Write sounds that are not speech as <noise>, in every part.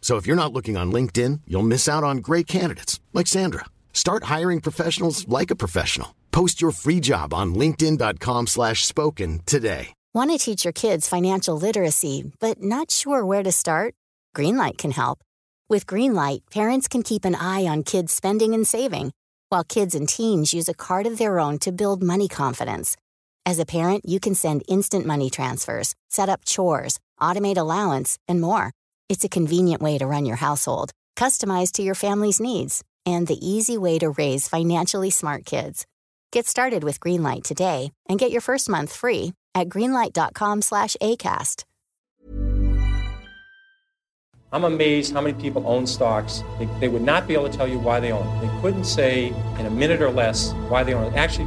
So if you're not looking on LinkedIn, you'll miss out on great candidates like Sandra. Start hiring professionals like a professional. Post your free job on linkedin.com slash spoken today. Want to teach your kids financial literacy, but not sure where to start? Greenlight can help. With Greenlight, parents can keep an eye on kids' spending and saving, while kids and teens use a card of their own to build money confidence. As a parent, you can send instant money transfers, set up chores, automate allowance, and more. It's a convenient way to run your household, customized to your family's needs, and the easy way to raise financially smart kids. Get started with Greenlight today and get your first month free at greenlight.com slash ACAST. I'm amazed how many people own stocks. They, they would not be able to tell you why they own. They couldn't say in a minute or less why they own. Actually,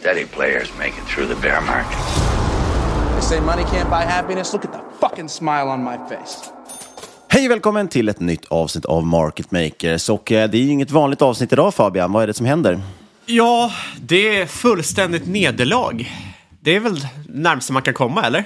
steady players make it through the bear market. They say money can't buy happiness. Look at the fucking smile on my face. Hej och välkommen till ett nytt avsnitt av Market Makers. Och eh, det är ju inget vanligt avsnitt idag Fabian. Vad är det som händer? Ja, det är fullständigt nederlag. Det är väl närmast man kan komma, eller?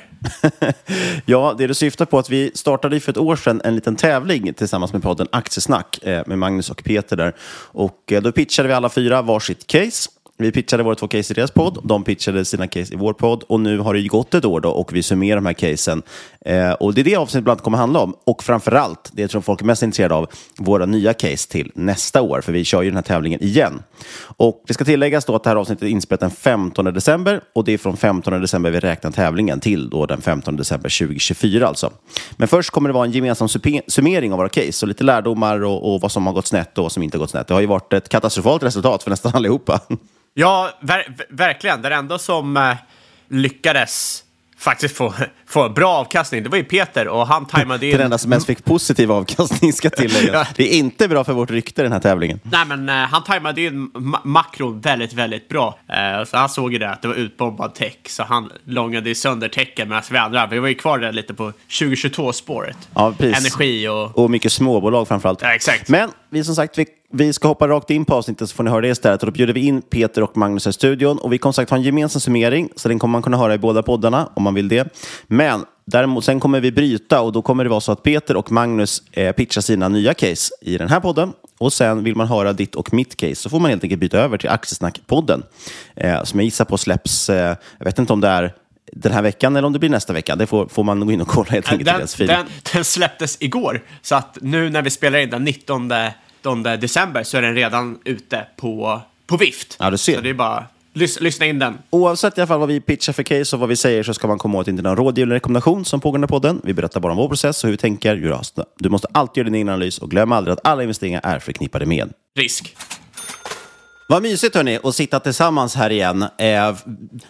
<laughs> ja, det du syftar på att vi startade för ett år sedan en liten tävling tillsammans med podden Aktiesnack eh, med Magnus och Peter där. Och eh, då pitchade vi alla fyra varsitt case. Vi pitchade våra två case i deras podd, de pitchade sina case i vår podd och nu har det ju gått ett år då och vi summerar de här casen. Eh, och det är det avsnittet bland annat kommer handla om. Och framförallt, det jag tror folk är mest intresserade av, våra nya case till nästa år, för vi kör ju den här tävlingen igen. Och det ska tilläggas då att det här avsnittet är inspelat den 15 december och det är från 15 december vi räknar tävlingen till då den 15 december 2024 alltså. Men först kommer det vara en gemensam summering av våra case, och lite lärdomar och, och vad som har gått snett och vad som inte har gått snett. Det har ju varit ett katastrofalt resultat för nästan <laughs> allihopa. Ja, ver verkligen. Den enda som eh, lyckades faktiskt få, <laughs> få bra avkastning, det var ju Peter och han tajmade in... Den enda som ens fick positiv avkastning ska <laughs> tilläggas. Det är inte bra för vårt rykte den här tävlingen. Nej, men uh, han tajmade in ma makron väldigt, väldigt bra. Uh, så han såg ju det att det var utbombad tech, så han långade i sönder tecken medan vi andra, vi var ju kvar där lite på 2022-spåret. Ja, precis. Energi och... Och mycket småbolag framförallt. Ja, exakt. Men vi som sagt, vi vi ska hoppa rakt in på avsnittet så får ni höra det istället. Och då bjuder vi in Peter och Magnus i studion. Och vi kommer sagt ha en gemensam summering, så den kommer man kunna höra i båda poddarna om man vill det. Men däremot, sen kommer vi bryta och då kommer det vara så att Peter och Magnus eh, pitchar sina nya case i den här podden. Och sen vill man höra ditt och mitt case så får man helt enkelt byta över till Aktiesnack-podden. Eh, som jag gissar på släpps, eh, jag vet inte om det är den här veckan eller om det blir nästa vecka. Det får, får man gå in och kolla helt enkelt den, i deras feed. Den, den släpptes igår, så att nu när vi spelar in den 19 19 december så är den redan ute på, på vift. Ja, du ser. Så det är bara lys lyssna in den. Oavsett i alla fall vad vi pitchar för case och vad vi säger så ska man komma åt inte någon råd eller rekommendation som pågår i podden. Vi berättar bara om vår process och hur vi tänker. Du måste alltid göra din egen analys och glöm aldrig att alla investeringar är förknippade med risk. Vad mysigt hörni, att sitta tillsammans här igen. Eh,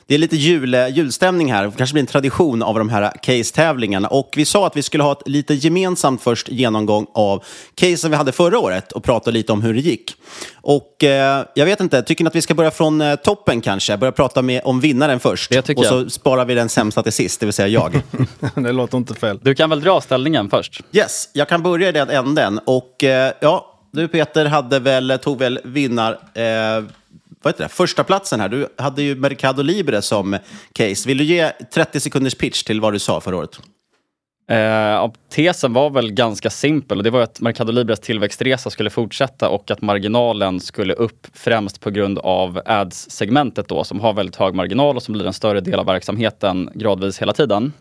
det är lite jul, julstämning här, det kanske blir en tradition av de här case-tävlingarna. Och vi sa att vi skulle ha ett lite gemensamt först genomgång av casen vi hade förra året och prata lite om hur det gick. Och eh, jag vet inte, tycker ni att vi ska börja från eh, toppen kanske? Börja prata med, om vinnaren först. Det tycker och så jag. sparar vi den sämsta till sist, det vill säga jag. <laughs> det låter inte fel. Du kan väl dra ställningen först? Yes, jag kan börja i den änden. Och eh, ja, du Peter hade väl, tog väl vinnar... Eh, vad heter det? Första platsen här. Du hade ju Mercado Libre som case. Vill du ge 30 sekunders pitch till vad du sa förra året? Eh, ja, tesen var väl ganska simpel och det var att Mercado Libres tillväxtresa skulle fortsätta och att marginalen skulle upp främst på grund av ads-segmentet då som har väldigt hög marginal och som blir en större del av verksamheten gradvis hela tiden.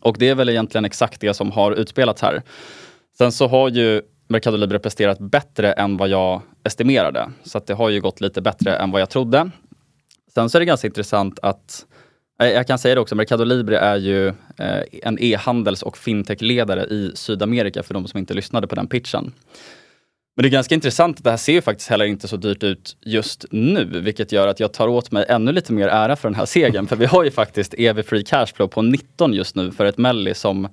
Och det är väl egentligen exakt det som har utspelats här. Sen så har ju Mercado Libre presterat bättre än vad jag estimerade. Så att det har ju gått lite bättre än vad jag trodde. Sen så är det ganska intressant att eh, jag kan säga det också, Mercado Libre är ju eh, en e-handels och fintech-ledare i Sydamerika för de som inte lyssnade på den pitchen. Men det är ganska intressant att det här ser ju faktiskt heller inte så dyrt ut just nu, vilket gör att jag tar åt mig ännu lite mer ära för den här segern. för vi har ju faktiskt EV Free Cashflow på 19 just nu för ett Melli som,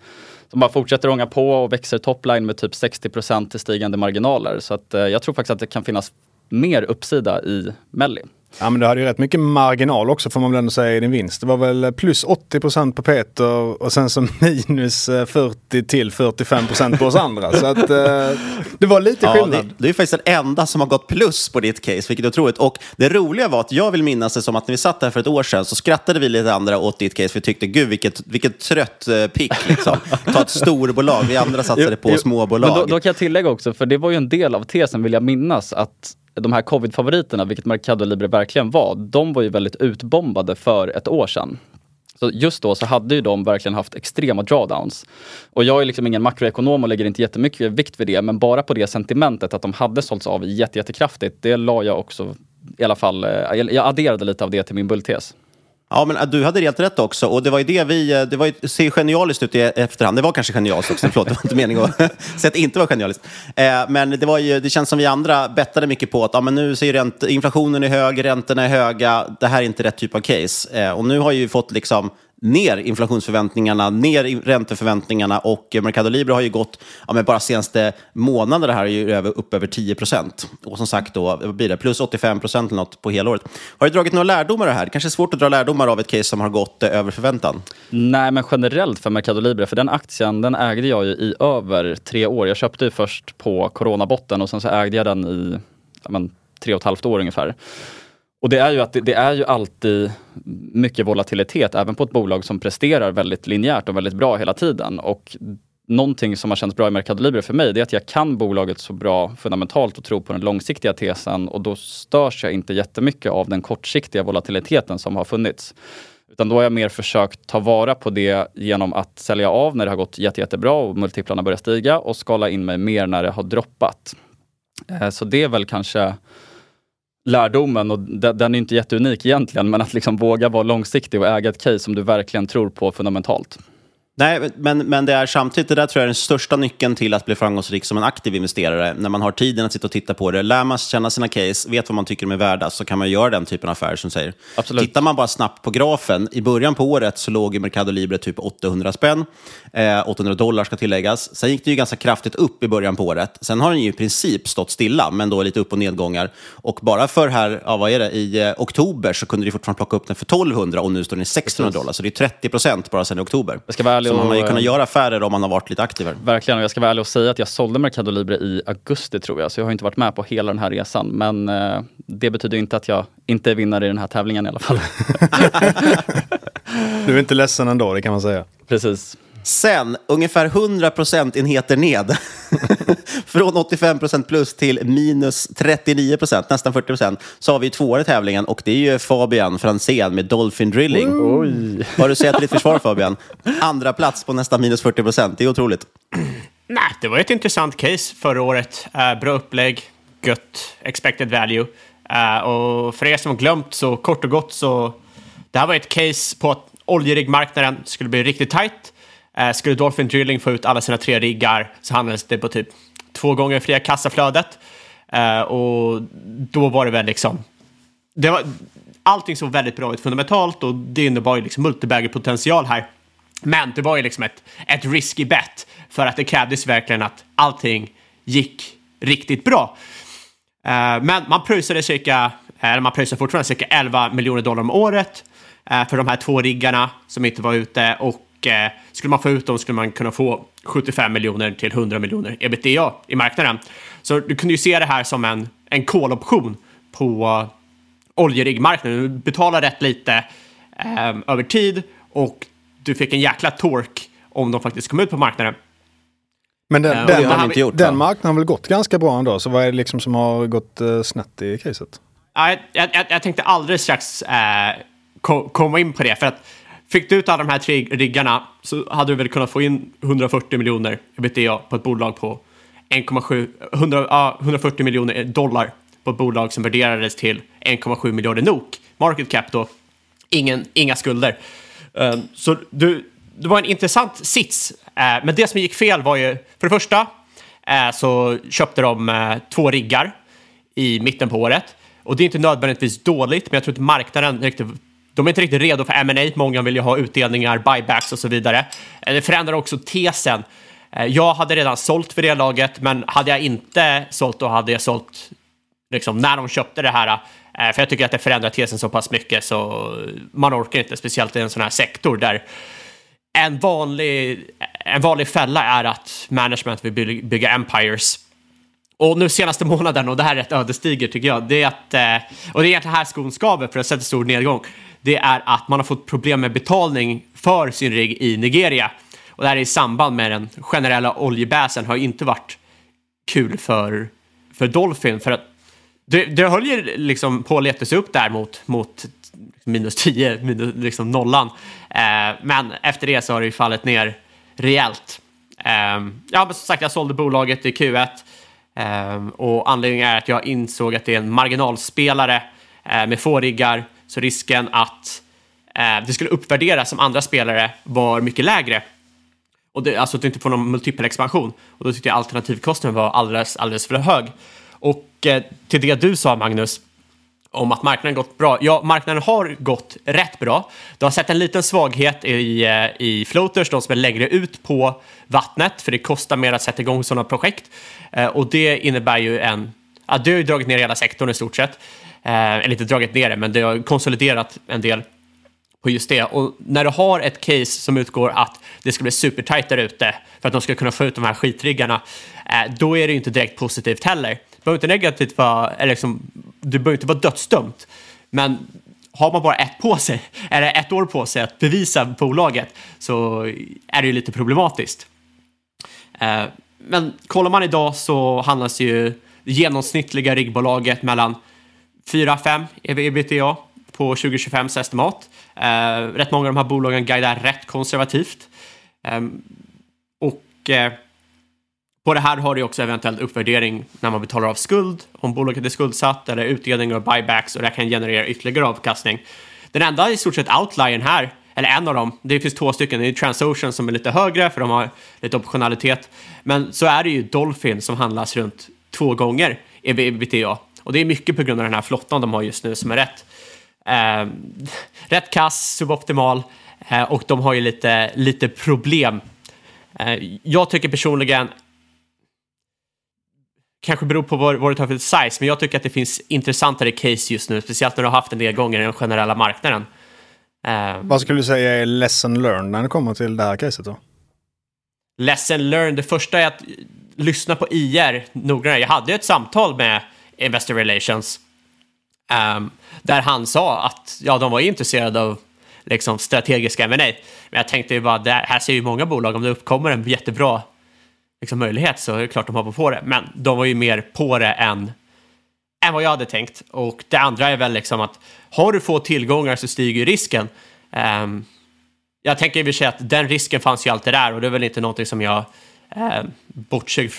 som bara fortsätter ånga på och växer topline med typ 60 till stigande marginaler. Så att, eh, jag tror faktiskt att det kan finnas mer uppsida i Melli. Ja, men du hade ju rätt mycket marginal också får man väl ändå säga i din vinst. Det var väl plus 80% på Peter och sen så <laughs> minus eh, 40 till 45% på oss andra. Så att eh, <laughs> det var lite Ja, skillnad. det, det är faktiskt den enda som har gått plus på ditt case, vilket är otroligt. Och det roliga var att jag vill minnas det som att när vi satt här för ett år sedan så skrattade vi lite andra åt ditt case. Vi tyckte, gud vilket, vilket trött eh, pick liksom. <laughs> Ta ett storbolag, vi andra satsade på Jo, småbolag. Men då, då kan jag tillägga också, för det var ju en del av tesen vill jag minnas, att de här covid-favoriterna, vilket Mercado Libre verkligen var, de var ju väldigt utbombade för ett år sedan. Så just då så hade ju de verkligen haft extrema drawdowns. Och jag är liksom ingen makroekonom och lägger inte jättemycket vikt vid det, men bara på det sentimentet att de hade sålts av jätte, jättekraftigt, det la jag också i alla fall, eh, jag adderade lite av det till min bulltes. Ja, men äh, du hade helt rätt också. Och det var ju det vi... Äh, det var ju, ser genialiskt ut i efterhand. Det var kanske genialiskt också, förlåt, det var inte meningen att <laughs> säga att det inte var genialiskt. Eh, men det, var ju, det känns som vi andra bettade mycket på att ja, men nu ser ränt, inflationen är hög, räntorna är höga, det här är inte rätt typ av case. Eh, och nu har ju vi fått liksom ner inflationsförväntningarna, ner ränteförväntningarna och Mercado Libre har ju gått, ja, men bara senaste månaderna här är ju över, upp över 10 procent. Och som sagt då, blir det, plus 85 procent eller något på helåret. Har du dragit några lärdomar av det här? Kanske är svårt att dra lärdomar av ett case som har gått eh, över förväntan? Nej, men generellt för Mercado Libre, för den aktien den ägde jag ju i över tre år. Jag köpte ju först på coronabotten och sen så ägde jag den i ja, men, tre och ett halvt år ungefär. Och det är ju att det, det är ju alltid mycket volatilitet, även på ett bolag som presterar väldigt linjärt och väldigt bra hela tiden. Och någonting som har känts bra i Mercado Libre för mig, det är att jag kan bolaget så bra fundamentalt och tror på den långsiktiga tesen och då störs jag inte jättemycket av den kortsiktiga volatiliteten som har funnits. Utan då har jag mer försökt ta vara på det genom att sälja av när det har gått jätte, jättebra och multiplarna börjar stiga och skala in mig mer när det har droppat. Eh, så det är väl kanske lärdomen och den är inte jätteunik egentligen, men att liksom våga vara långsiktig och äga ett case som du verkligen tror på fundamentalt. Nej, men, men det är samtidigt, det där tror jag är den största nyckeln till att bli framgångsrik som en aktiv investerare. När man har tiden att sitta och titta på det, lär man känna sina case, vet vad man tycker de är värda, så kan man göra den typen av affärer som säger. Absolut. Tittar man bara snabbt på grafen, i början på året så låg ju Mercado Libre typ 800 spänn, eh, 800 dollar ska tilläggas. Sen gick det ju ganska kraftigt upp i början på året. Sen har den ju i princip stått stilla, men då lite upp och nedgångar. Och bara för här, ja, vad är det, i eh, oktober så kunde du fortfarande plocka upp den för 1200 och nu står den i 600 dollar. Så det är 30 procent bara sedan i oktober. Jag ska vara ärlig Så man har ju och, kunnat eh, göra affärer om man har varit lite aktivare. Verkligen, och jag ska vara ärlig och säga att jag sålde Mercado Libre i augusti tror jag, så jag har inte varit med på hela den här resan. Men eh, det betyder inte att jag inte är vinnare i den här tävlingen i alla fall. <laughs> <laughs> Du är inte ledsen ändå, det kan man säga. Precis. Sen, ungefär 100 procentenheter ned. <laughs> Från 85 procent plus till minus 39 procent, nästan 40 procent, så har vi tvåa i tävlingen och det är ju Fabian Franzén med Dolphin Drilling. Oj. Vad <laughs> har du säga till ditt försvar Fabian? Andra plats på nästan minus 40 procent, det är otroligt. Nej, det var ett intressant case förra året. Eh, bra upplägg, gött, expected value. Eh, och för er som har glömt så kort och gott så det här var ett case på att oljeriggmarknaden skulle bli riktigt tight. Eh, skulle Dolphin Drilling få ut alla sina tre riggar så handlades det på typ två gånger fria kassaflödet. Eh, och då var det väl liksom det var, allting såg väldigt bra ut fundamentalt och det innebar ju liksom multibagger-potential här. Men det var ju liksom ett, ett risky bet för att det krävdes verkligen att allting gick riktigt bra. Eh, men man pröjsade cirka, eller man pröjsade fortfarande cirka 11 miljoner dollar om året eh, för de här två riggarna som inte var ute och eh, skulle man få ut dem skulle man kunna få 75 miljoner till 100 miljoner ebitda i marknaden. Så du kunde ju se det här som en, en call-option på oljeriggmarknaden. Du betalar rätt lite eh, över tid och du fick en jäkla tork om de faktiskt kom ut på marknaden. Men den, Eh, den, det har vi- den, den marknaden har väl gått ganska bra ändå, så vad är det liksom som har gått uh, snett i caset? Ja, jag, jag, jag- tänkte alldeles strax eh, ko- komma in på det. För att fick du ut alla de här tre riggarna så hade du väl kunnat få in 140 miljoner ebitda på ett bolag på 1,7 140 miljoner dollar på ett bolag som värderades till 1,7 miljarder NOK. Market cap då, ingen, inga skulder. Um, så du, det var en intressant sits. uh, men det som gick fel var ju, för det första uh, så köpte de uh, två riggar i mitten på året. Och det är inte nödvändigtvis dåligt, men jag tror inte marknaden riktigt de är inte riktigt redo för M&A. Många vill ju ha utdelningar, buybacks och så vidare. Eh, det förändrar också tesen. Eh, jag hade redan sålt för det laget, men hade jag inte sålt då hade jag sålt liksom, när de köpte det här. Eh, för jag tycker att det förändrar tesen så pass mycket så man orkar inte, speciellt i en sån här sektor där en vanlig, en vanlig fälla är att management vill bygga empires. Och nu senaste <laughs> månaden, och det här är rätt ödesdigert tycker jag, det är att, och det är egentligen här skon skaver för att sätta stor nedgång, det är att man har fått problem med betalning för sin rigg i Nigeria. Och det här är i samband med den generella oljebäsen har inte varit kul för, för Dolphin, för att det, det höll ju liksom på att leta sig upp där mot, mot minus 10, minus, liksom nollan. Eh, men efter det så har det ju fallit ner rejält. Eh, ja, men som sagt, jag sålde bolaget i Q1 eh, och anledningen är att jag insåg att det är en marginalspelare eh, med få riggar, så risken att eh, det skulle uppvärderas som andra spelare var mycket lägre. Och det, alltså att du inte får någon multipelexpansion. Och då tyckte jag alternativkostnaden var alldeles, alldeles för hög. Och eh, till det du sa Magnus, om att marknaden gått bra. Ja, marknaden har gått rätt bra. Du har sett en liten svaghet i, eh, i floaters, de som är längre ut på vattnet, för det kostar mer att sätta igång sådana projekt. Eh, och det innebär ju en... Ja, du har ju dragit ner hela sektorn i stort sett. Eh, eller inte dragit ner det, men det har konsoliderat en del på just det. Och när du har ett case som utgår att det ska bli supertajt där ute för att de ska kunna få ut de här skitriggarna, eh, då är det ju inte direkt positivt heller. Det behöver inte negativt vara, eller liksom, det behöver inte vara dödsdömt. Men har man bara ett på sig, eller ett år på sig att bevisa bolaget, så är det ju lite problematiskt. Eh, men kollar man idag så handlas ju det genomsnittliga riggbolaget mellan 4-5 ebitda på 2025 estimat. Eh, rätt många av de här bolagen guidar rätt konservativt. Eh, och eh, på det här har du också eventuellt uppvärdering när man betalar av skuld, om bolaget är skuldsatt, eller utdelningar och buybacks och det kan generera ytterligare avkastning. Den enda i stort sett outliern här, eller en av dem, det finns två stycken, det är Transocean som är lite högre för de har lite optionalitet. Men så är det ju Dolphin som handlas runt två gånger ebitda. Och det är mycket på grund av den här flottan de har just nu som är rätt eh, rätt kass, suboptimal eh, och de har ju lite, lite problem. Eh, jag tycker personligen, kanske beror på vad, vad du tar för size, men jag tycker att det finns intressantare case just nu, speciellt när du har haft en nedgång i den generella marknaden. Eh, Vad skulle du säga är lesson learned när det kommer till det här caset då? lesson learned, det första är att lyssna på IR noggrannare. Jag hade ett samtal med Investor Relations um, där han sa att ja, de var intresserade av liksom, strategiska M&A. Men jag tänkte ju bara, det här ser ju många bolag, om det uppkommer en jättebra liksom, möjlighet så är det klart de hoppar på det. Men de var ju mer på det än, än vad jag hade tänkt. Och det andra är väl liksom att har du få tillgångar så stiger ju risken. Um, jag tänker i och för sig att den risken fanns ju alltid där och det är väl inte någonting som jag eh, bortsåg,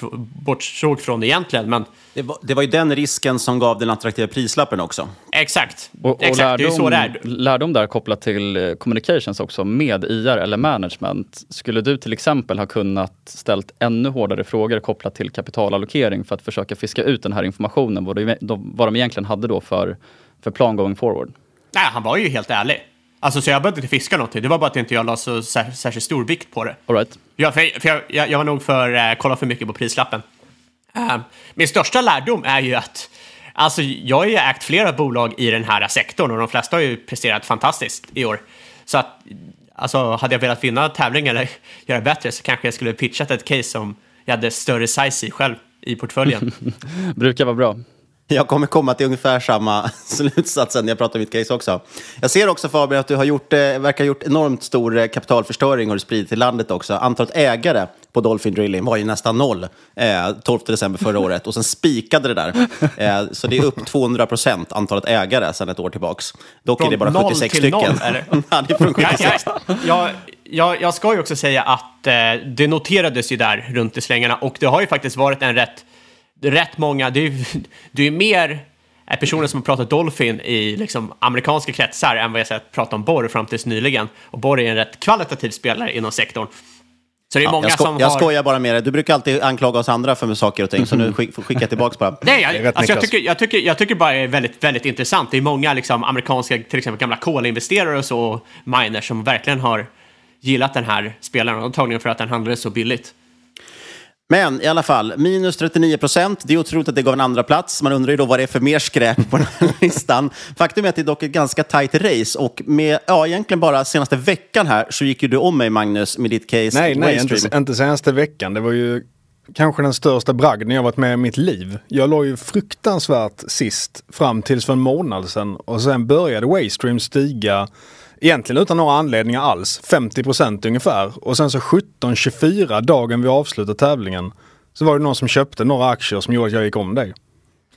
bortsåg från egentligen. Men Det var, det var ju den risken som gav den attraktiva prislappen också. exakt, Och, och exakt det är så det är. lärdom där kopplat till eh, communications också med IR eller management. Skulle du till exempel ha kunnat ställt ännu hårdare frågor kopplat till kapitalallokering för att försöka fiska ut den här informationen, vad de, de- vad de egentligen hade då för, för plan going forward? Nej, han var ju helt ärlig. Alltså, så jag behövde inte fiska någonting. Det var bara att inte jag la så sär, särskilt stor vikt på det. All right. Ja, för, för jag, jag, jag var nog för uh, kolla för mycket på prislappen. Uh, min största lärdom är ju att Alltså, jag har ju ägt flera bolag i den här sektorn och de flesta har ju presterat fantastiskt i år. Så att, alltså, hade jag velat vinna tävling eller <laughs> göra bättre så kanske jag skulle pitchat ett case som jag hade större size i själv i portföljen. <laughs> Brukar vara bra. Jag kommer komma till ungefär samma <laughs> slutsats när jag pratar om mitt case också. Jag ser också Fabian att du har gjort, eh, verkar ha gjort enormt stor eh, kapitalförstöring du spridit till landet också. Antalet ägare på Dolphin Drilling var ju nästan noll eh, 12 december förra året och sen spikade det där. Eh, så det är upp 200 procent antalet ägare sedan ett år tillbaks. Dock Från är det bara 76 till stycken. Eller? <laughs> ja, det är från 76. Jag, jag, jag, jag ska ju också säga att eh, det noterades ju där runt i slängarna och det har ju faktiskt varit en rätt, rätt många, det är ju <laughs> det är mer personer som har pratat Dolphin i liksom, amerikanska kretsar än vad jag sett prata om Borr fram tills nyligen. Och Borr är en rätt kvalitativ spelare inom sektorn. Så det är Ja, många jag, sko som jag har... skojar bara med dig. Du brukar alltid anklaga oss andra för saker och ting, så nu skick, skickar jag tillbaka bara. <laughs> Nej, jag, alltså jag, tycker, jag, tycker, jag tycker bara det är väldigt, väldigt intressant. Det är många liksom, amerikanska, till exempel gamla kolinvesterare och så, miners, som verkligen har gillat den här spelaren, antagligen för att den handlades så billigt. Men i alla fall, minus 39 procent. Det är otroligt att det gav en andra plats. Man undrar ju då vad det är för mer skräp på den här <laughs> listan. Faktum är att det är dock ett ganska tight race och med, ja, egentligen bara senaste veckan här så gick ju du om mig Magnus med ditt case. Nej, nej, inte, inte senaste veckan. Det var ju kanske den största bragden jag varit med i mitt liv. Jag låg ju fruktansvärt sist fram tills för en månad sedan och sen började Waystream stiga Egentligen utan några anledningar alls. 50% ungefär. Och sen så 17.24 dagen vi avslutade tävlingen så var det någon som köpte några aktier som gjorde att jag gick om dig.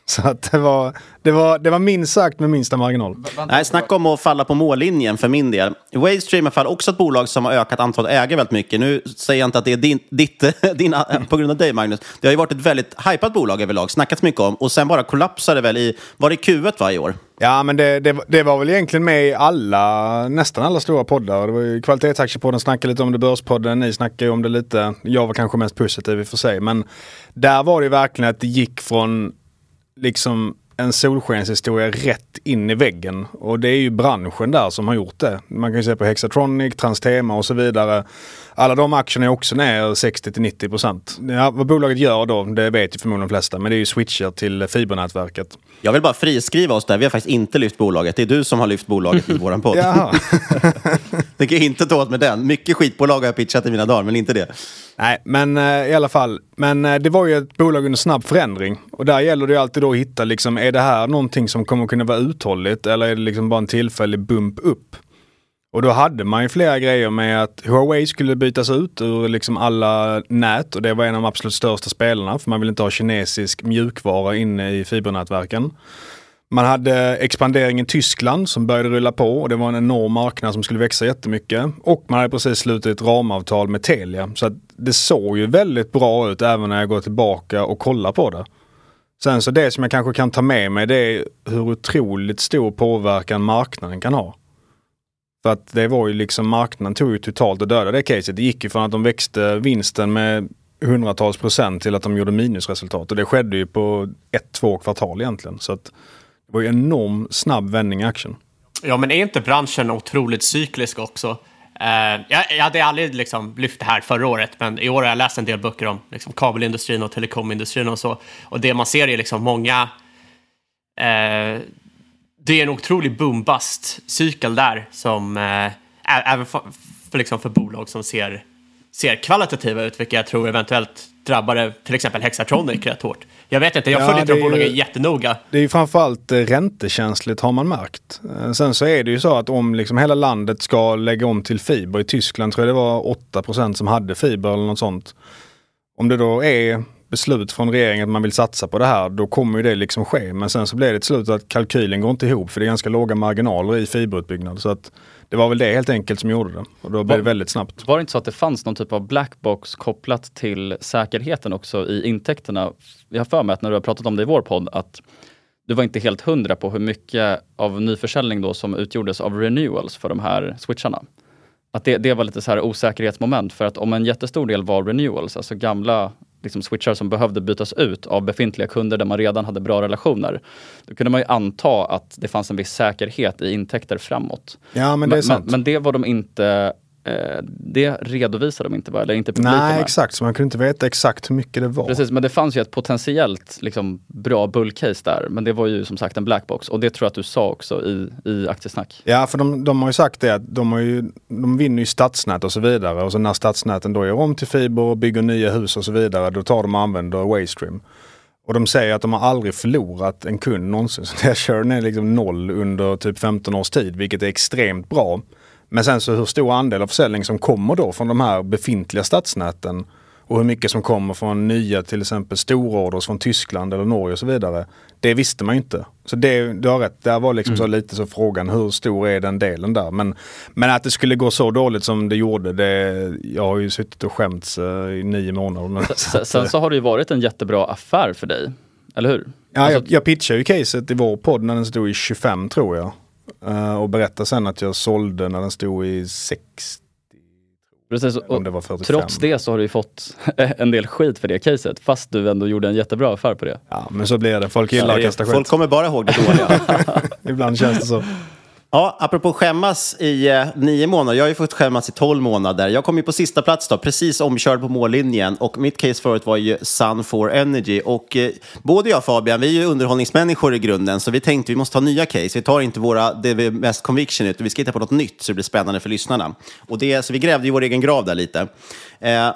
Så att det var, det var, det var minst sagt med minsta marginal. Nej, snacka om att falla på mållinjen för min del. Waystream är också ett bolag som har ökat antalet ägare väldigt mycket. Nu säger jag inte att det är din, ditt, <laughs> din, på grund av dig, Magnus. Det har ju varit ett väldigt hypat bolag överlag, snackats mycket om. Och sen bara kollapsade väl i, var det Q1 varje år? Ja, men det, det, det var väl egentligen med i alla, nästan alla stora poddar. Det var ju Kvalitetsaktiepodden snackade lite om det, Börspodden, ni snackade ju om det lite. Jag var kanske mest positiv i och för sig. Men där var det ju verkligen att det gick från liksom en solskenshistoria rätt in i väggen. Och det är ju branschen där som har gjort det. Man kan ju se på Hexatronic, Transtema och så vidare. Alla de aktierna är också ner 60 till 90 procent. Ja, vad bolaget gör då, det vet ju förmodligen de flesta. Men det är ju switcher till fibernätverket. Jag vill bara friskriva oss där. Vi har faktiskt inte lyft bolaget. Det är du som har lyft bolaget i vår podd. Det kan jag inte ta åt med den. Mycket skitbolag har jag pitchat i mina dagar, men inte det. Nej, men eh, i alla fall. Men eh, det var ju ett bolag under snabb förändring. Och där gäller det ju alltid då att hitta, liksom, är det här någonting som kommer kunna vara uthålligt eller är det liksom bara en tillfällig bump upp? Och då hade man ju flera grejer med att Huawei skulle bytas ut ur liksom alla nät och det var en av de absolut största spelarna för man vill inte ha kinesisk mjukvara inne i fibernätverken. Man hade expanderingen i Tyskland som började rulla på och det var en enorm marknad som skulle växa jättemycket. Och man hade precis slutit ett ramavtal med Telia. Så att det såg ju väldigt bra ut även när jag går tillbaka och kollar på det. Sen så det som jag kanske kan ta med mig det är hur otroligt stor påverkan marknaden kan ha. För att det var ju liksom marknaden tog ju totalt och dödade det caset. Det gick ju från att de växte vinsten med hundratals procent till att de gjorde minusresultat. Och det skedde ju på ett, två kvartal egentligen. Så att det var ju enorm snabb vändning i aktien. Ja, men är inte branschen otroligt cyklisk också? Uh, jag, jag hade aldrig liksom lyft det här förra året, men i år har jag läst en del böcker om liksom, kabelindustrin och telekomindustrin och så. Och det man ser är liksom många... Uh, det är en otrolig boom-bust-cykel där som uh, även för, för, liksom för bolag som ser, ser kvalitativa ut, vilket jag tror eventuellt drabbade till exempel Hexatronic rätt hårt. Jag vet inte, jag följer inte de bolagen jättenoga. Det är ju framförallt räntekänsligt har man märkt. Sen så är det ju så att om liksom hela landet ska lägga om till fiber, i Tyskland tror jag det var 8% som hade fiber eller något sånt. Om det då är beslut från regeringen att man vill satsa på det här, då kommer ju det liksom ske. Men sen så blir det till slut att kalkylen går inte ihop för det är ganska låga marginaler i fiberutbyggnad. Så att det var väl det helt enkelt som gjorde det. Och då blev det väldigt snabbt. Var det inte så att det fanns någon typ av blackbox kopplat till säkerheten också i intäkterna? Jag har för mig att när du har pratat om det i vår podd att du var inte helt hundra på hur mycket av nyförsäljning då som utgjordes av renewals för de här switcharna. Att det, det var lite så här osäkerhetsmoment för att om en jättestor del var renewals, alltså gamla liksom switchar som behövde bytas ut av befintliga kunder där man redan hade bra relationer. Då kunde man ju anta att det fanns en viss säkerhet i intäkter framåt. Ja, men det sant. Men, men det var de inte det redovisar de inte, va? eller inte publiken Nej, med. exakt. Så man kunde inte veta exakt hur mycket det var. Precis, men det fanns ju ett potentiellt liksom, bra bullcase där. Men det var ju som sagt en blackbox och det tror jag att du sa också i, i aktiesnack. Ja, för de, de har ju sagt det att de, har ju, de vinner ju stadsnät och så vidare. Och så när stadsnäten då gör om till fiber och bygger nya hus och så vidare, då tar de och använder Waystream. Och de säger att de har aldrig förlorat en kund någonsin. <laughs> Så deras churn är liksom noll under typ 15 års tid, vilket är extremt bra. Men sen så hur stor andel av försäljning som kommer då från de här befintliga stadsnäten och hur mycket som kommer från nya till exempel stororders från Tyskland eller Norge och så vidare. Det visste man ju inte. Så det, du har rätt, där var liksom så lite så frågan hur stor är den delen där. Men, men att det skulle gå så dåligt som det gjorde, det, jag har ju suttit och skämts eh, i nio månader. Sen, <laughs> sen så har det ju varit en jättebra affär för dig, eller hur? Ja, Alltså- jag, jag pitchade ju caset i vår podd när den stod i 25 tror jag. Eh, och berättade sen att jag sålde när den stod i 60. Precis, Om och det var 45. trots det så har du ju fått <laughs> en del skit för det caset, fast du ändå gjorde en jättebra affär på det. Ja, men så blir det. Folk gillar att kasta skit. Folk kommer bara ihåg det dåliga. <laughs> Ibland känns det så. Ja, apropå skämmas i eh, nio månader. Jag har ju fått skämmas i tolv månader. Jag kom ju på sista plats då, precis omkörd på mållinjen. Och mitt case förut var ju Sun for Energy. Och eh, både jag och Fabian, vi är ju underhållningsmänniskor i grunden, så vi tänkte vi måste ha nya case. Vi tar inte våra, det vi är mest conviction ut, vi ska hitta på något nytt så det blir spännande för lyssnarna. Och det, så vi grävde ju vår egen grav där lite. Eh,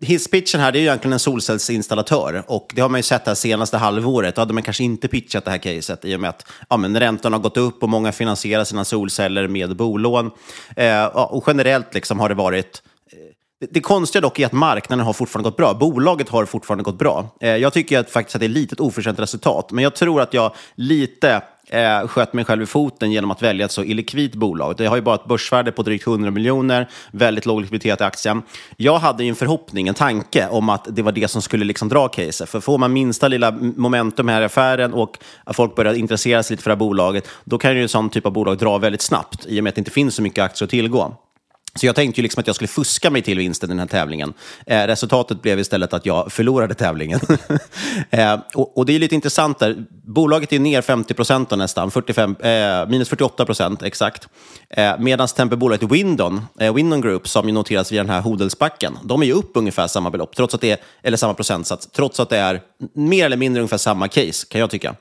Hisspitchen här, det är ju egentligen en solcellsinstallatör och det har man ju sett det här senaste halvåret. Då hade man kanske inte pitchat det här caset i och med att ja, men räntorna har gått upp och många finansierar sina solceller med bolån. Eh, och generellt liksom har det varit eh, det, konstiga dock är att marknaden har fortfarande gått bra. Bolaget har fortfarande gått bra. Eh, jag tycker att, faktiskt att det är lite litet oförtjänt resultat, men jag tror att jag lite eh, sköt mig själv i foten genom att välja ett så illikvitt bolag. Det har ju bara ett börsvärde på drygt 100 miljoner, väldigt låg likviditet i aktien. Jag hade ju en förhoppning, en tanke om att det var det som skulle liksom dra caset. För får man minsta lilla momentum här i affären och att folk börjar intressera sig lite för det här bolaget, då kan ju en sån typ av bolag dra väldigt snabbt i och med att det inte finns så mycket aktier att tillgå. Så jag tänkte ju liksom att jag skulle fuska mig till vinsten i den här tävlingen. Eh, resultatet blev istället att jag förlorade tävlingen. <laughs> eh, och, och det är lite intressant där. Bolaget är ner 50 procent nästan, 45, eh, minus 48 procent exakt. Eh, Medan till exempel bolaget Windon, eh, Windon Group, som ju noteras via den här Hodelsbacken, de är ju upp ungefär samma belopp, trots att det är, eller samma procentsats, trots att det är mer eller mindre ungefär samma case, kan jag tycka.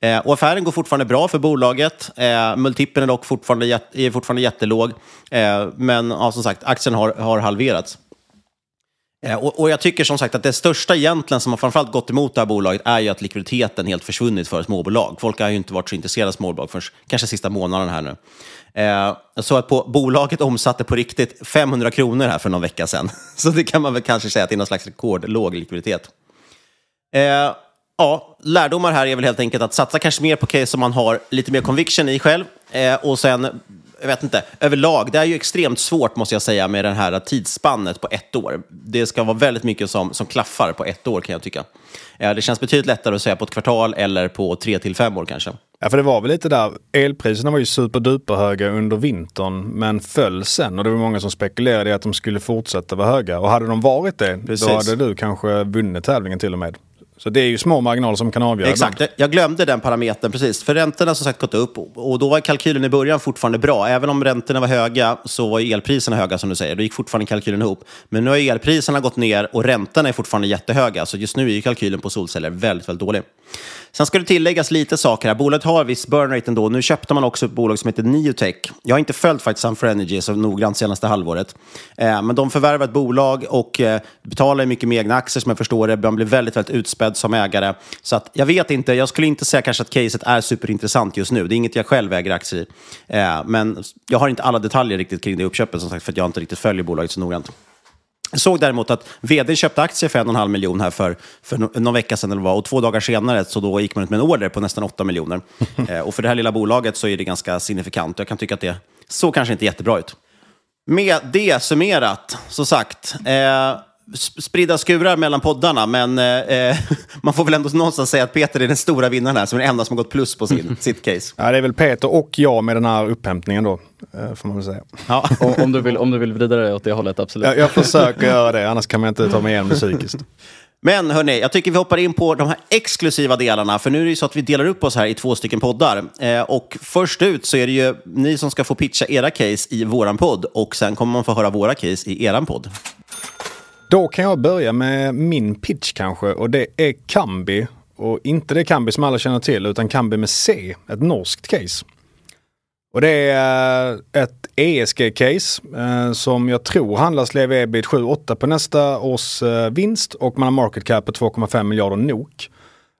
Eh, och affären går fortfarande bra för bolaget. Eh, multipeln är dock fortfarande, jät- är fortfarande jättelåg, eh, men ja, som sagt, aktien har, har halverats. Eh, och, och jag tycker som sagt att det största egentligen som har framförallt gått emot det här bolaget är ju att likviditeten helt försvunnit för småbolag. Folk har ju inte varit så intresserade av småbolag förrän kanske sista månaden här nu. Eh, så att på, bolaget omsatte på riktigt 500 kronor här för någon vecka sedan. <laughs> Så det kan man väl kanske säga att det är någon slags rekordlåg likviditet. Eh, ja, lärdomar här är väl helt enkelt att satsa kanske mer på case som man har lite mer conviction i själv. Eh, och sen, jag vet inte, överlag, det är ju extremt svårt måste jag säga med det här tidsspannet på ett år. Det ska vara väldigt mycket som, som klaffar på ett år kan jag tycka. Eh, det känns betydligt lättare att säga på ett kvartal eller på tre till fem år kanske. Ja, för det var väl lite där, elpriserna var ju superduper höga under vintern men föll sen och det var många som spekulerade i att de skulle fortsätta vara höga. Och hade de varit det, Precis. då hade du kanske vunnit tävlingen till och med. Så det är ju små marginaler som kan avgöra. Exakt, ibland. jag glömde den parametern precis. För räntorna har som sagt gått upp och då var kalkylen i början fortfarande bra. Även om räntorna var höga så var elpriserna höga som du säger. Då gick fortfarande kalkylen ihop. Men nu har elpriserna gått ner och räntorna är fortfarande jättehöga. Så just nu är ju kalkylen på solceller väldigt, väldigt dålig. Sen ska det tilläggas lite saker här. Bolaget har viss burn rate ändå. Nu köpte man också ett bolag som heter Neotech. Jag har inte följt faktiskt Sun for Energy så noggrant senaste halvåret. Eh, men de förvärvar ett bolag och eh, betalar mycket med egna aktier som jag förstår det. Man blir väldigt, väldigt utspädd som ägare. Så att, jag vet inte, jag skulle inte säga kanske att caset är superintressant just nu. Det är inget jag själv äger aktier i. Eh, men jag har inte alla detaljer riktigt kring det uppköpet som sagt för att jag inte riktigt följer bolaget så noggrant. Jag såg däremot att vd köpte aktier för en och en halv miljon här för, för någon vecka sedan eller vad, och två dagar senare så då gick man ut med en order på nästan 8 miljoner. <laughs> eh, och för det här lilla bolaget så är det ganska signifikant. Jag kan tycka att det så kanske inte jättebra ut. Med det summerat, så sagt, eh, spridda skurar mellan poddarna, men eh, <laughs> man får väl ändå någonstans säga att Peter är den stora vinnaren här, som är den enda som har gått plus på sin, sitt case. Ja, det är väl Peter och jag med den här upphämtningen då, eh, får man väl säga. Ja. <laughs> Om, om, du vill, om du vill vrida det åt det hållet, absolut. Jag, jag försöker göra det, annars kan man inte ta mig igenom det psykiskt. <laughs> Men hörni, jag tycker vi hoppar in på de här exklusiva delarna, för nu är det ju så att vi delar upp oss här i två stycken poddar. Eh, och först ut så är det ju ni som ska få pitcha era case i våran podd och sen kommer man få höra våra case i eran podd. Då kan jag börja med min pitch kanske och det är Kambi. Och inte det Kambi som alla känner till utan Kambi med C, ett norskt case. Och det är eh, ett ESG-case eh, som jag tror handlas lev ebit 7-8 på nästa års eh, vinst och man har market cap på 2,5 miljarder NOK.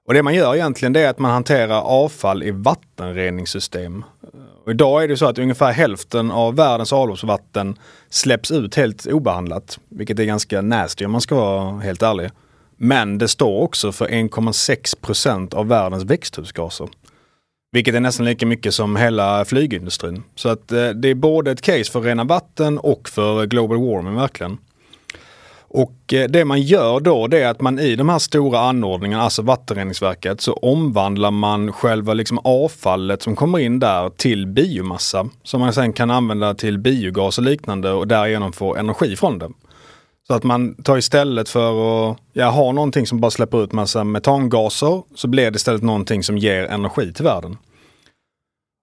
Och det man gör egentligen det är att man hanterar avfall i vattenreningssystem. Idag är det så att ungefär hälften av världens avloppsvatten släpps ut helt obehandlat. Vilket är ganska nasty om man ska vara helt ärlig. Men det står också för 1,6 procent av världens växthusgaser. Vilket är nästan lika mycket som hela flygindustrin. Så att eh, det är både ett case för rena vatten och för global warming verkligen. Och eh, det man gör då det är att man i de här stora anordningarna, alltså vattenreningsverket, så omvandlar man själva liksom avfallet som kommer in där till biomassa. Som man sen kan använda till biogas och liknande och därigenom få energi från det. Så att man tar istället för att ja, ha någonting som bara släpper ut massa metangaser så blir det istället någonting som ger energi till världen.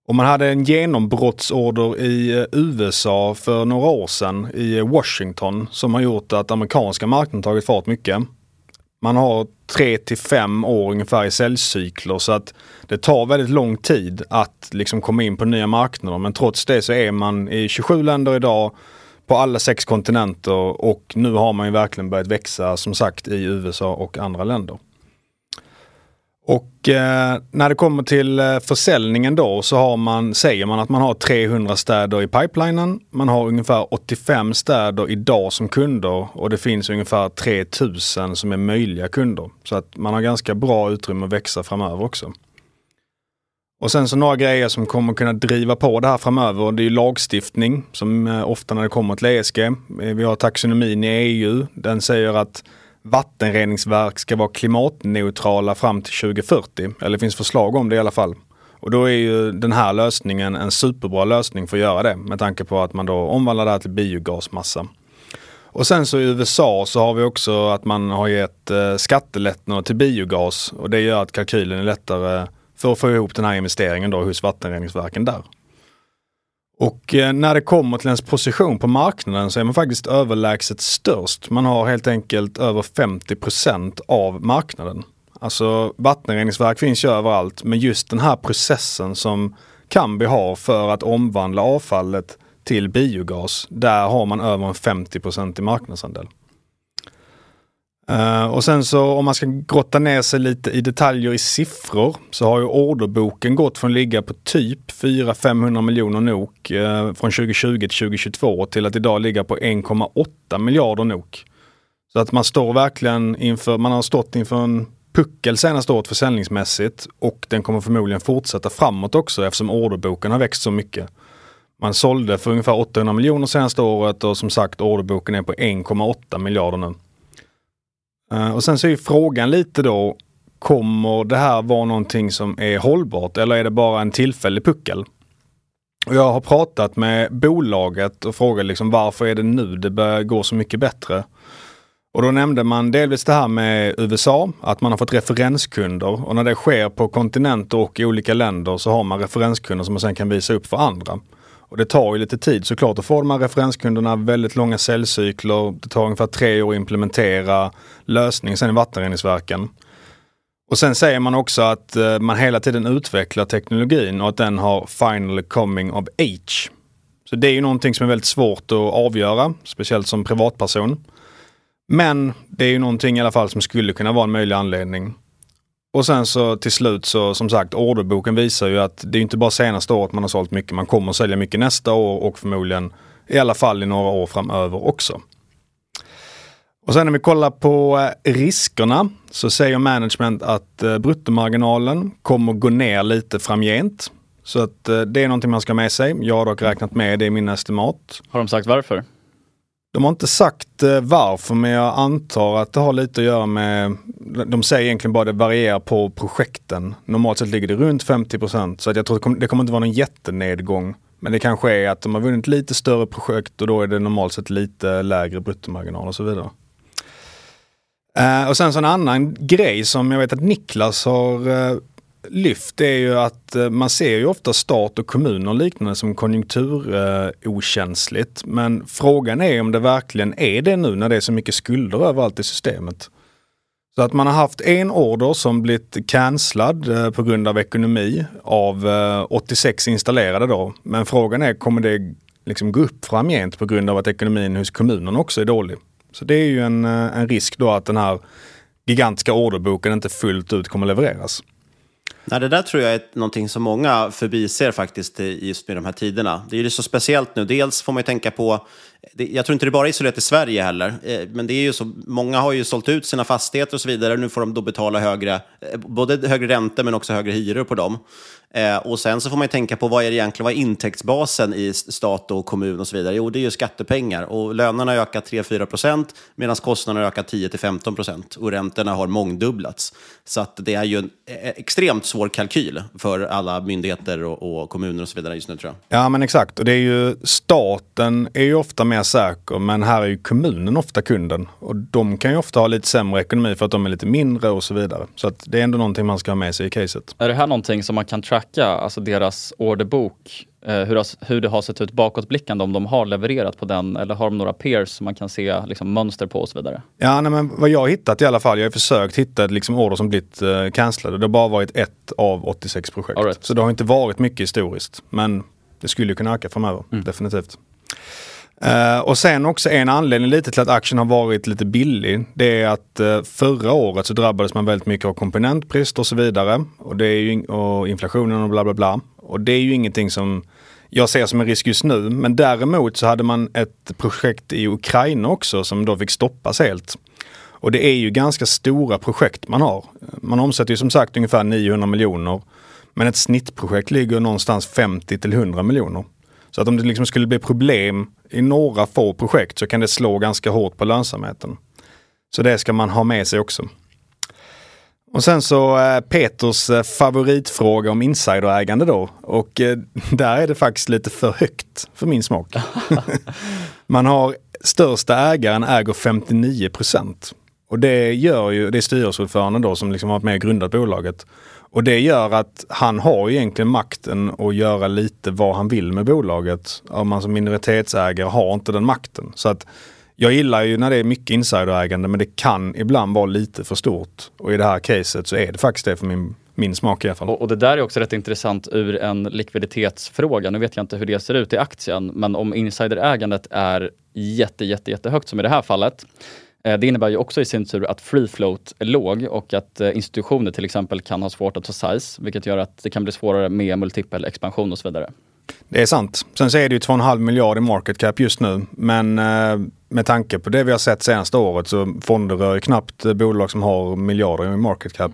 Och man hade en genombrottsorder i eh, USA för några år sedan i eh, Washington som har gjort att amerikanska marknaden tagit fart mycket. Man har tre till fem år ungefär i säljcykler så att det tar väldigt lång tid att liksom komma in på nya marknader. Men trots det så är man i 27 länder idag på alla sex kontinenter och nu har man ju verkligen börjat växa som sagt i USA och andra länder. Och eh, när det kommer till eh, försäljningen då så har man, säger man att man har 300 städer i pipelinen. Man har ungefär 85 städer idag som kunder och det finns ungefär 3000 som är möjliga kunder. Så att man har ganska bra utrymme att växa framöver också. Och sen så några grejer som kommer kunna driva på det här framöver. Det är lagstiftning som eh, ofta när det kommer till ESG. Eh, vi har taxonomin i EU. Den säger att vattenreningsverk ska vara klimatneutrala fram till 2040. Eller det finns förslag om det i alla fall. Och då är ju den här lösningen en superbra lösning för att göra det med tanke på att man då omvandlar det här till biogasmassa. Och sen så i USA så har vi också att man har gett eh, skattelättnader till biogas och det gör att kalkylen är lättare för att få ihop den här investeringen då hos vattenreningsverken där. Och eh, när det kommer till ens position på marknaden så är man faktiskt överlägset störst. Man har helt enkelt över 50% av marknaden. Alltså vattenreningsverk finns ju överallt men just den här processen som Kambi har för att omvandla avfallet till biogas, där har man över en 50% i marknadsandel. Uh, och sen så om man ska grotta ner sig lite i detaljer i siffror så har ju orderboken gått från att ligga på typ 400-500 miljoner NOK uh, från 2020 till 2022 till att idag ligga på 1,8 miljarder NOK. Så att man står verkligen inför, man har stått inför en puckel senaste året försäljningsmässigt och den kommer förmodligen fortsätta framåt också eftersom orderboken har växt så mycket. Man sålde för ungefär 800 miljoner senaste året och som sagt orderboken är på 1,8 miljarder nu. Eh, och sen så är frågan lite då, kommer det här vara någonting som är hållbart eller är det bara en tillfällig puckel? Och jag har pratat med bolaget och frågat liksom varför är det nu det börjar gå så mycket bättre? Och då nämnde man delvis det här med USA, att man har fått referenskunder och när det sker på kontinenter och i olika länder så har man referenskunder som man sen kan visa upp för andra. Och det tar ju lite tid såklart att få de här referenskunderna, väldigt långa säljcykler. Det tar ungefär tre år att implementera lösningen sen i vattenreningsverken. Och sen säger man också att eh, man hela tiden utvecklar teknologin och att den har final coming of age. Så det är ju någonting som är väldigt svårt att avgöra, speciellt som privatperson. Men det är ju någonting i alla fall som skulle kunna vara en möjlig anledning. Och sen så till slut så som sagt orderboken visar ju att det är inte bara senaste året man har sålt mycket. Man kommer att sälja mycket nästa år och förmodligen i alla fall i några år framöver också. Och sen när vi kollar på eh, riskerna så säger management att eh, bruttomarginalen kommer gå ner lite framgent. Så att eh, det är någonting man ska ha med sig. Jag har dock räknat med det i min estimat. Har de sagt varför? De har inte sagt eh, varför men jag antar att det har lite att göra med, de säger egentligen bara att det varierar på projekten. Normalt sett ligger det runt 50 så att jag tror det kommer, det kommer inte vara någon jättenedgång. Men det kanske är att de har vunnit lite större projekt och då är det normalt sett lite lägre bruttomarginal och så vidare. Uh, och sen så en annan grej som jag vet att Niklas har uh, lyft är ju att eh, man ser ju ofta stat och kommuner och liknande som konjunkturokänsligt. Men frågan är om det verkligen är det nu när det är så mycket skulder överallt i systemet. Så att man har haft en order som blivit cancellad eh, på grund av ekonomi av eh, 86 installerade då. Men frågan är, kommer det liksom gå upp framgent på grund av att ekonomin hos kommunen också är dålig? Så det är ju en, en risk då att den här gigantiska orderboken inte fullt ut kommer levereras. Nej, det där tror jag är någonting som många förbiser faktiskt just med de här tiderna. Det är ju så speciellt nu. Dels får man ju tänka på, jag tror inte det bara är isolerat i Sverige heller, eh, men det är ju så, många har ju sålt ut sina fastigheter och så vidare. Nu får de då betala högre, eh, både högre räntor men också högre hyror på dem. Eh, och sen så får man ju tänka på vad är det egentligen, vad är intäktsbasen i stat och kommun och så vidare? Jo, det är ju skattepengar och lönerna har ökat 3-4 procent medan kostnaderna har ökat 10-15 procent och räntorna har mångdubblats. Så att det är ju en eh, extremt svår kalkyl för alla myndigheter och, och kommuner och så vidare just nu tror jag. Ja men exakt och det är ju staten är ju ofta mer säker men här är ju kommunen ofta kunden. Och de kan ju ofta ha lite sämre ekonomi för att de är lite mindre och så vidare. Så att det är ändå någonting man ska ha med sig i caset. Är det här någonting som man kan tracka, alltså deras orderbok, eh, hur, hur det har sett ut bakåtblickande, om de har levererat på den eller har de några peers som man kan se liksom, mönster på och så vidare? Ja, nej, men vad jag har hittat i alla fall, jag har försökt hitta liksom order som blivit uh, cancellade. Det har bara varit ett av 86 projekt. Så det har inte varit mycket historiskt. Men det skulle ju kunna öka framöver, definitivt. Uh, och sen också en anledning lite till att aktien har varit lite billig. Det är att uh, förra året så drabbades man väldigt mycket av komponentbrist och så vidare. Och, det är ju, in- och inflationen och bla bla bla. Och det är ju ingenting som jag ser som en risk just nu. Men däremot så hade man ett projekt i Ukraina också som då fick stoppas helt. Och det är ju ganska stora projekt man har. Man omsätter ju som sagt ungefär 900 miljoner. Men ett snittprojekt ligger någonstans 50 till 100 miljoner. Så att om det liksom skulle bli problem i några få projekt så kan det slå ganska hårt på lönsamheten. Så det ska man ha med sig också. Och sen så eh, Peters eh, favoritfråga om insiderägande då. Och eh, <laughs> där är det faktiskt lite för högt för min smak. <laughs> Man har största ägaren äger 59 procent. Och det gör ju, det är styrelseordföranden då som liksom har varit med och grundat bolaget. Och det gör att han har egentligen makten att göra lite vad han vill med bolaget. Om man som minoritetsägare har inte den makten. Så att jag gillar ju när det är mycket insiderägande men det kan ibland vara lite för stort. Och i det här caset så är det faktiskt det för min, min smak i alla fall. Och, och det där är också rätt intressant ur en likviditetsfråga. Nu vet jag inte hur det ser ut i aktien, men om insiderägandet är jätte, jätte, jättehögt som i det här fallet, Eh, det innebär ju också i sin tur att free float är låg och att eh, institutioner till exempel kan ha svårt att ta size, vilket gör att det kan bli svårare med multipel expansion och så vidare. Det är sant. Sen så är det ju 2,5 miljard i market cap just nu. Men eh, med tanke på det vi har sett senaste året så fonder rör ju knappt bolag som har miljarder i market cap.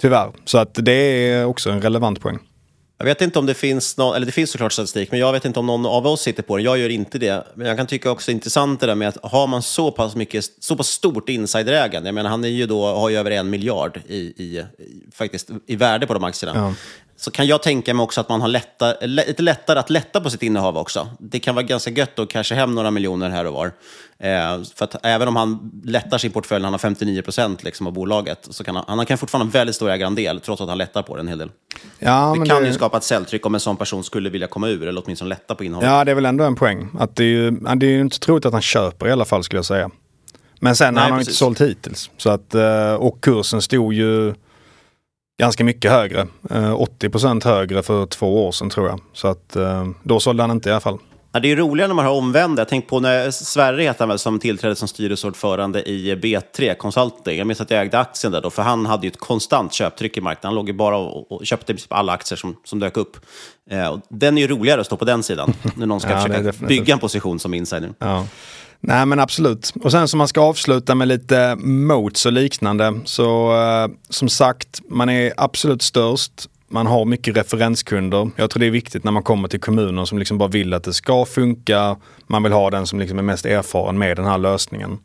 Tyvärr. Så att det är också en relevant poäng. Jag vet inte om det finns någon, eller det finns såklart statistik, men jag vet inte om någon av oss sitter på den. Jag gör inte det. Men jag kan tycka också intressant det där med att har man så pass mycket, så pass stort insiderägande, jag menar han är ju då, har ju över en miljard i, i, faktiskt, i värde på de aktierna. Ja. Så kan jag tänka mig också att man har lätta, lä- lite lättare att lätta på sitt innehav också. Det kan vara ganska gött att casha hem några miljoner här och var. Eh, för att även om han lättar sin portfölj, han har 59 procent liksom av bolaget, så kan han, han kan fortfarande ha en väldigt stor ägarandel, trots att han lättar på den en hel del. Ja, det kan det- ju skapa ett säljtryck om en sån person skulle vilja komma ur, eller åtminstone lätta på innehavet. Ja, det är väl ändå en poäng. Att det, är ju, det är ju inte troligt att han köper i alla fall skulle jag säga. Men sen Nej, har han inte precis. sålt hittills. Så att, eh, och kursen stod ju ganska mycket högre. Eh, 80% högre för två år sedan tror jag. Så att eh, då sålde han inte i alla fall. Ja, det är roligare när man har omvända. Jag tänkte på när Sverre heter väl, som tillträdde som styrelseordförande i B3 Consulting. Jag minns att jag ägde aktien där då, för han hade ju ett konstant köptryck i marknaden. Han låg ju bara och, och köpte i princip alla aktier som, som dök upp. Eh, och den är ju roligare att stå på den sidan, när någon ska <laughs> Ja, försöka bygga en position som insider. Ja. Nej men absolut. Och sen så man ska avsluta med lite moats och liknande. Så eh, som sagt, man är absolut störst. Man har mycket referenskunder. Jag tror det är viktigt när man kommer till kommuner som liksom bara vill att det ska funka. Man vill ha den som liksom är mest erfaren med den här lösningen.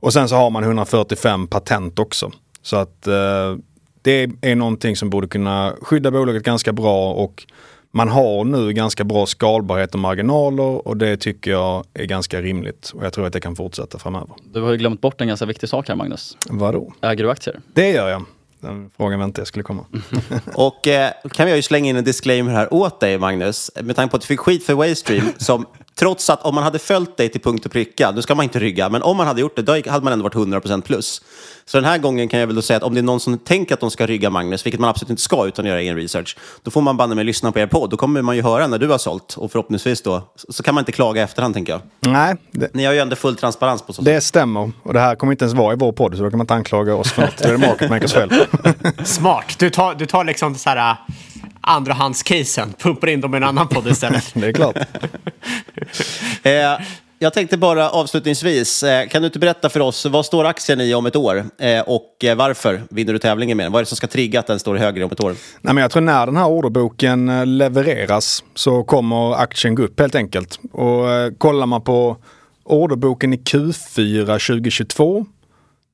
Och sen så har man 145 patent också. Så att eh, det är någonting som borde kunna skydda bolaget ganska bra och man har nu ganska bra skalbarhet och marginaler och det tycker jag är ganska rimligt. Och jag tror att det kan fortsätta framöver. Du har ju glömt bort en ganska viktig sak här Magnus. Vadå? Äger du aktier? Det gör jag. Den frågan väntade jag skulle komma. <laughs> Och eh, kan jag ju slänga in en disclaimer här åt dig, Magnus. Med tanke på att du fick skit för Waystream, som trots att om man hade följt dig till punkt och pricka, nu ska man inte rygga, men om man hade gjort det, då hade man ändå varit 100% plus. Så den här gången kan jag väl då säga att om det är någon som tänker att de ska rygga Magnus, vilket man absolut inte ska utan att göra egen research, då får man banne med lyssna på er podd. Då kommer man ju höra när du har sålt och förhoppningsvis då, så kan man inte klaga i efterhand tänker jag. Nej. Det, Ni har ju ändå full transparens på så sätt. det stämmer. Och det här kommer inte ens vara i vår podd så då kan man inte anklaga oss för något. Det är Market Makers fel. <laughs> Smart. Du tar, du tar liksom så här andrahandscasen, pumpar in dem i en annan podd istället. <laughs> det är klart. <laughs> Eh, jag tänkte bara avslutningsvis, eh, kan du inte berätta för oss, vad står aktien i om ett år? Eh, och eh, varför vinner du tävlingen med den? Vad är det som ska trigga att den står högre om ett år? Nej, men jag tror när den här orderboken eh, levereras så kommer aktien gå upp helt enkelt. Och eh, kollar man på orderboken i Q4 2022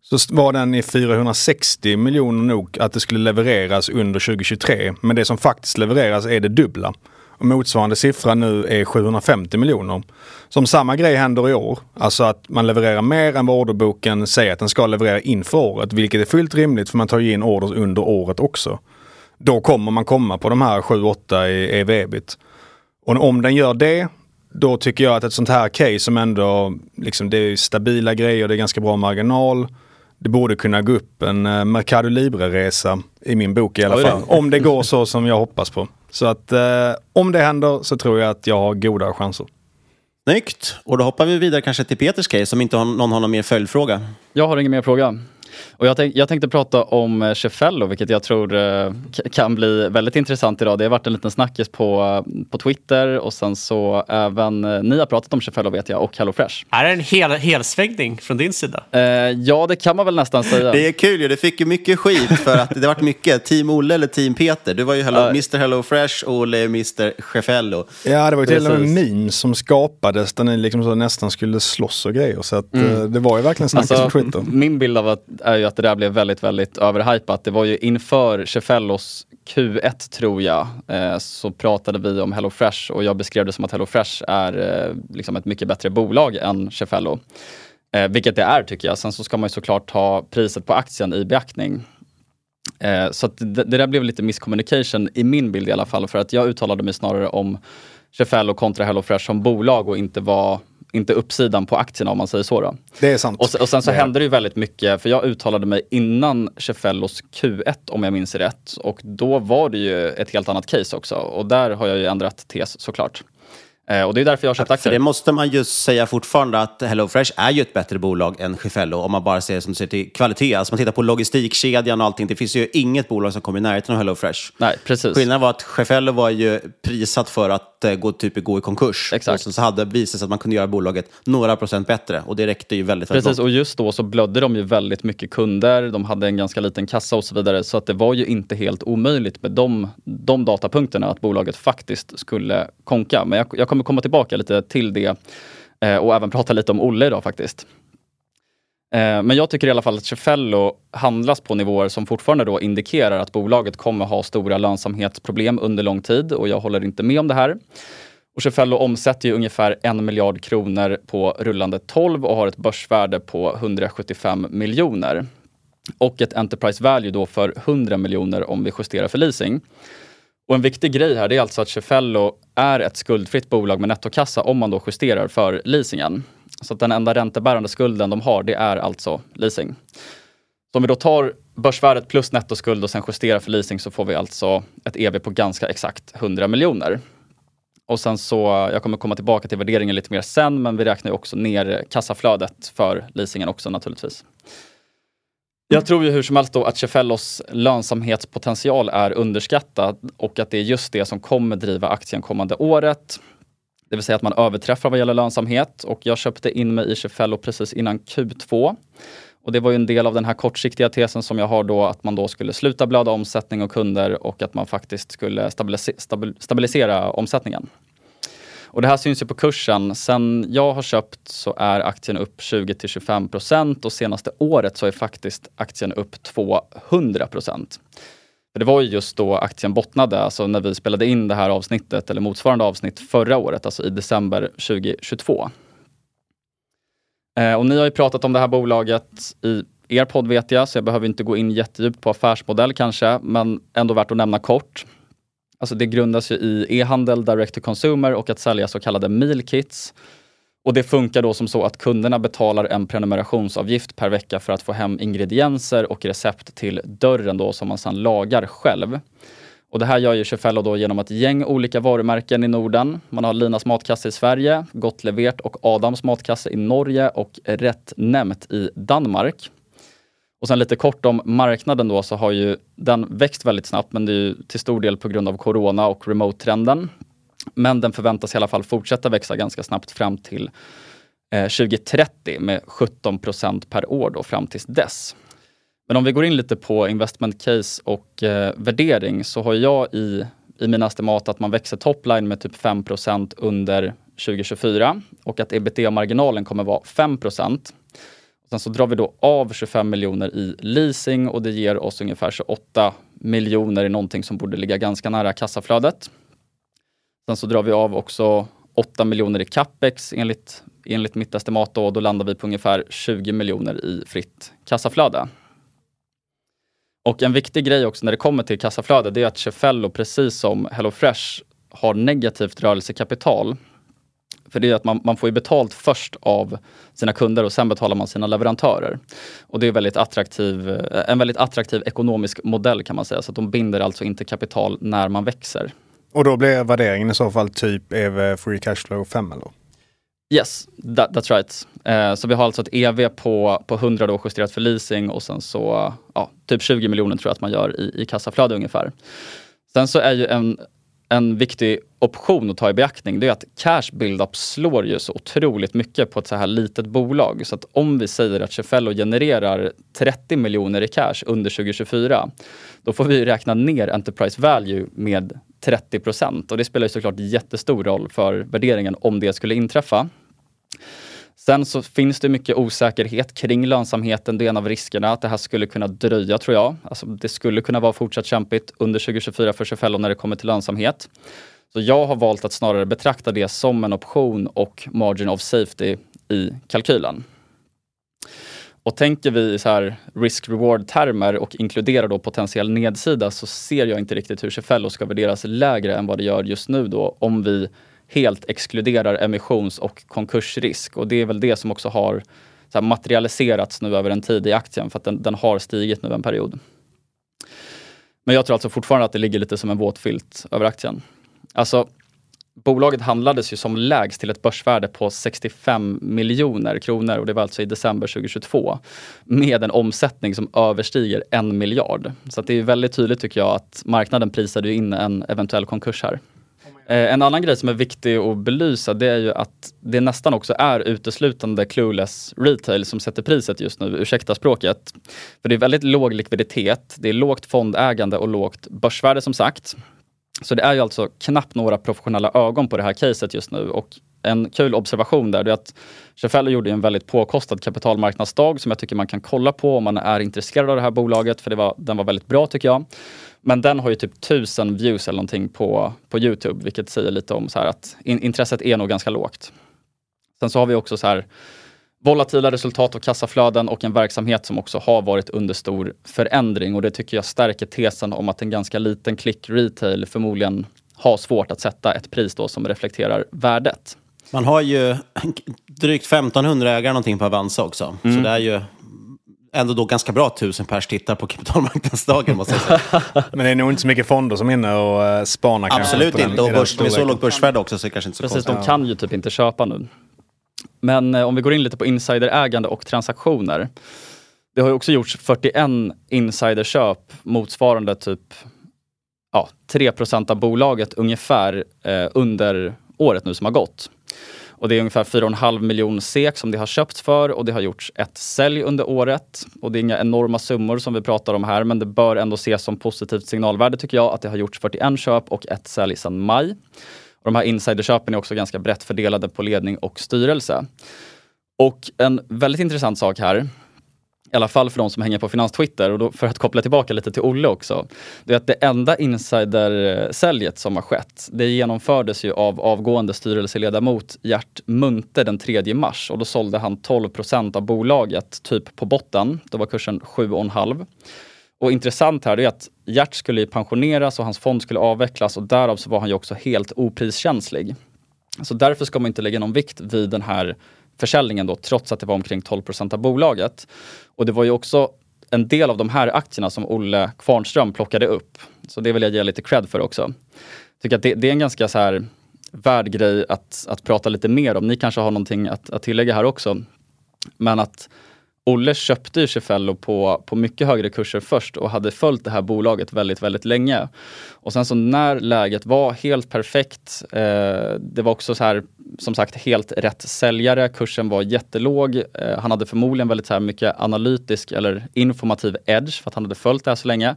så var den i 460 miljoner nog att det skulle levereras under 2023. Men det som faktiskt levereras är det dubbla. Och motsvarande siffra nu är 750 miljoner. Så om samma grej händer i år, alltså att man levererar mer än vad orderboken säger att den ska leverera inför året, vilket är fullt rimligt för man tar ju in orders under året också. Då kommer man komma på de här 7-8 i ev-ebit. Och om den gör det, då tycker jag att ett sånt här case som ändå, liksom det är stabila grejer, det är ganska bra marginal. Det borde kunna gå upp en eh, Mercado Libre-resa i min bok i alla fall. Om det går så som jag hoppas på. Så att eh, om det händer så tror jag att jag har goda chanser. Snyggt! Och då hoppar vi vidare kanske till Peters case, om inte har- någon har någon mer följdfråga. Jag har ingen mer fråga. Och jag, tänk, jag tänkte prata om eh, Cefello, vilket jag tror eh, kan bli väldigt intressant idag. Det har varit en liten snackis på, eh, på Twitter och sen så även eh, ni har pratat om Cefello vet jag och HelloFresh. Är det en hel, helsvängning från din sida? Eh, ja, det kan man väl nästan säga. Det är kul ju, du fick ju mycket skit för att det har varit mycket Team Olle eller Team Peter. Du var ju hello, Ja. Mr Hello Fresh och Olle är Mr Chefello. Ja, det var ju till och med Precis. memes som skapades där ni liksom så nästan skulle slåss och grejer. Så att, Mm. eh, det var ju verkligen snackis Alltså, på Twitter. min bild av att, är ju att det där blev väldigt, väldigt överhypat. Det var ju inför Cefellos Q1 tror jag, eh, så pratade vi om HelloFresh och jag beskrev det som att HelloFresh är eh, liksom ett mycket bättre bolag än Cefello. Eh, vilket det är tycker jag. Sen så ska man ju såklart ta priset på aktien i beaktning. Eh, så att det, det där blev lite miscommunication i min bild i alla fall. För att jag uttalade mig snarare om Cefello kontra HelloFresh som bolag och inte var inte uppsidan på aktierna om man säger så. Då. Det är sant. Och, och sen så Det hände det ju väldigt mycket, för jag uttalade mig innan Cefellos Q1 om jag minns rätt. Och då var det ju ett helt annat case också. Och där har jag ju ändrat tes såklart. Eh, och det är därför jag har köpt För aktier. det måste man ju säga fortfarande att HelloFresh är ju ett bättre bolag än Chefello om man bara ser det som ser till kvalitet. Alltså man tittar på logistikkedjan och allting. Det finns ju inget bolag som kommer i närheten av HelloFresh. Nej, precis. Skillnaden var att Chefello var ju prisat för att eh, gå, typ, gå i konkurs. Exakt. Och sen så hade det visat sig att man kunde göra bolaget några procent bättre. Och det räckte ju väldigt, väldigt Precis, långt. och just då så blödde de ju väldigt mycket kunder. De hade en ganska liten kassa och så vidare. Så att det var ju inte helt omöjligt med de, de datapunkterna att bolaget faktiskt skulle konka. Men jag, jag kommer komma tillbaka lite till det eh, och även prata lite om Olle idag faktiskt. Eh, men jag tycker i alla fall att Cefello handlas på nivåer som fortfarande då indikerar att bolaget kommer ha stora lönsamhetsproblem under lång tid och jag håller inte med om det här. Och Cefello omsätter ju ungefär en miljard kronor på rullande 12 och har ett börsvärde på 175 miljoner. Och ett Enterprise Value då för 100 miljoner om vi justerar för leasing. Och en viktig grej här är alltså att Cefello är ett skuldfritt bolag med nettokassa om man då justerar för leasingen. Så att den enda räntebärande skulden de har det är alltså leasing. Så om vi då tar börsvärdet plus nettoskuld och sen justerar för leasing så får vi alltså ett EV på ganska exakt 100 miljoner. Och sen så, jag kommer komma tillbaka till värderingen lite mer sen, men vi räknar ju också ner kassaflödet för leasingen också naturligtvis. Jag tror ju hur som helst då att Cefellos lönsamhetspotential är underskattad och att det är just det som kommer driva aktien kommande året. Det vill säga att man överträffar vad gäller lönsamhet och jag köpte in mig i Cefello precis innan Q2. Och det var ju en del av den här kortsiktiga tesen som jag har då att man då skulle sluta blöda omsättning och kunder och att man faktiskt skulle stabil- stabilisera omsättningen. Och det här syns ju på kursen. Sen jag har köpt så är aktien upp 20-25 procent och senaste året så är faktiskt aktien upp 200 procent. Det var ju just då aktien bottnade, alltså när vi spelade in det här avsnittet eller motsvarande avsnitt förra året, alltså i december 2022. Eh, och ni har ju pratat om det här bolaget i er podd vet jag, så jag behöver inte gå in jättedjupt på affärsmodell kanske, men ändå värt att nämna kort. Alltså det grundas ju i e-handel, direct to consumer och att sälja så kallade meal kits. Och det funkar då som så att kunderna betalar en prenumerationsavgift per vecka för att få hem ingredienser och recept till dörren då som man sedan lagar själv. Och det här gör ju Cefello då genom ett gäng olika varumärken i Norden. Man har Linas matkasse i Sverige, Gott Levert och Adams matkasse i Norge och Rätt Nämnt i Danmark. Och sen lite kort om marknaden då så har ju den växt väldigt snabbt men det är ju till stor del på grund av corona och remote-trenden. Men den förväntas i alla fall fortsätta växa ganska snabbt fram till eh, 2030 med 17 procent per år då fram tills dess. Men om vi går in lite på investment case och eh, värdering så har jag i, i mina estimat att man växer topline med typ 5% under 2024 och att ebitda-marginalen kommer vara 5 Sen så drar vi då av 25 miljoner i leasing och det ger oss ungefär 28 miljoner i någonting som borde ligga ganska nära kassaflödet. Sen så drar vi av också 8 miljoner i capex enligt, enligt mitt estimat då, och då landar vi på ungefär 20 miljoner i fritt kassaflöde. Och en viktig grej också när det kommer till kassaflöde, det är att Cefello, precis som HelloFresh, har negativt rörelsekapital. För det är att man, man får ju betalt först av sina kunder och sen betalar man sina leverantörer. Och det är väldigt attraktiv, en väldigt attraktiv ekonomisk modell kan man säga. Så att de binder alltså inte kapital när man växer. Och då blir värderingen i så fall typ EV Free Cashflow 5 eller? Yes, that, that's right. Eh, så vi har alltså ett EV på, på 100 då justerat för leasing och sen så ja, typ 20 miljoner tror jag att man gör i, i kassaflöde ungefär. Sen så är ju en, en viktig option att ta i beaktning det är att cash build-up slår ju så otroligt mycket på ett så här litet bolag. Så att om vi säger att Cefello genererar 30 miljoner i cash under 2024, då får vi räkna ner Enterprise Value med 30 procent. Och det spelar ju såklart jättestor roll för värderingen om det skulle inträffa. Sen så finns det mycket osäkerhet kring lönsamheten. Det är en av riskerna att det här skulle kunna dröja tror jag. Alltså, det skulle kunna vara fortsatt kämpigt under 2024 för Cefello när det kommer till lönsamhet. Så jag har valt att snarare betrakta det som en option och margin of safety i kalkylen. Och tänker vi så risk-reward-termer och inkluderar då potentiell nedsida så ser jag inte riktigt hur Cefello ska värderas lägre än vad det gör just nu då om vi helt exkluderar emissions och konkursrisk. Och det är väl det som också har så materialiserats nu över en tid i aktien för att den, den, har stigit nu en period. Men jag tror alltså fortfarande att det ligger lite som en våt filt över aktien. Alltså, bolaget handlades ju som lägst till ett börsvärde på 65 miljoner kronor och det var alltså i december 2022 med en omsättning som överstiger en miljard. Så det är väldigt tydligt tycker jag att marknaden prisade in en eventuell konkurs här. Eh, en annan grej som är viktig att belysa det är ju att det nästan också är uteslutande clueless retail som sätter priset just nu, ursäkta språket. För det är väldigt låg likviditet, det är lågt fondägande och lågt börsvärde som sagt. Så det är ju alltså knappt några professionella ögon på det här caset just nu och en kul observation där är att Cefello gjorde en väldigt påkostad kapitalmarknadsdag som jag tycker man kan kolla på om man är intresserad av det här bolaget för det var, den var väldigt bra tycker jag. Men den har ju typ tusen views eller någonting på, på Youtube, vilket säger lite om så här att in, intresset är nog ganska lågt. Sen så har vi också så här volatila resultat och kassaflöden och en verksamhet som också har varit under stor förändring och det tycker jag stärker tesen om att en ganska liten klick retail förmodligen har svårt att sätta ett pris då som reflekterar värdet. Man har ju <clears throat> drygt 1500 ägare någonting på Avanza också. Mm. Så det är ju ändå då ganska bra tusen pers tittar på <laughs> kapitalmarknadsdagen. Måste jag säga. <laughs> Men det är nog inte så mycket fonder som är inne och uh, spanar Absolut inte. Och börs, med så lågt börsvärde också så är det kanske inte så Precis, konstigt. de kan ju typ inte köpa nu. Men eh, om vi går in lite på insiderägande och transaktioner. Det har ju också gjorts 41 insiderköp motsvarande typ ja, 3% av bolaget ungefär eh, under året nu som har gått. Och det är ungefär 4,5 miljoner SEK som det har köpts för och det har gjorts ett sälj under året. Och det är inga enorma summor som vi pratar om här men det bör ändå ses som positivt signalvärde tycker jag att det har gjorts 41 köp och ett sälj sedan maj. Och de här insiderköpen är också ganska brett fördelade på ledning och styrelse. Och en väldigt intressant sak här i alla fall för de som hänger på Finanstwitter, och då, för att koppla tillbaka lite till Olle också. Det är att det enda insidersäljet som har skett, det genomfördes ju av avgående styrelseledamot Gert Munte den 3 mars och då sålde han 12% av bolaget, typ på botten. Då var kursen 7,5. Och intressant här är att Gert skulle pensioneras och hans fond skulle avvecklas och därav så var han ju också helt opriskänslig. Så därför ska man inte lägga någon vikt vid den här försäljningen då, trots att det var omkring 12% av bolaget. Och det var ju också en del av de här aktierna som Olle Kvarnström plockade upp. Så det vill jag ge lite cred för också. Jag tycker att det, det är en ganska så här värd grej att, att prata lite mer om. Ni kanske har någonting att, att tillägga här också. Men att Olle köpte ju Cefello på, på mycket högre kurser först och hade följt det här bolaget väldigt, väldigt länge. Och sen så när läget var helt perfekt, eh, det var också så här, som sagt helt rätt säljare, kursen var jättelåg. Eh, han hade förmodligen väldigt så här mycket analytisk eller informativ edge för att han hade följt det här så länge.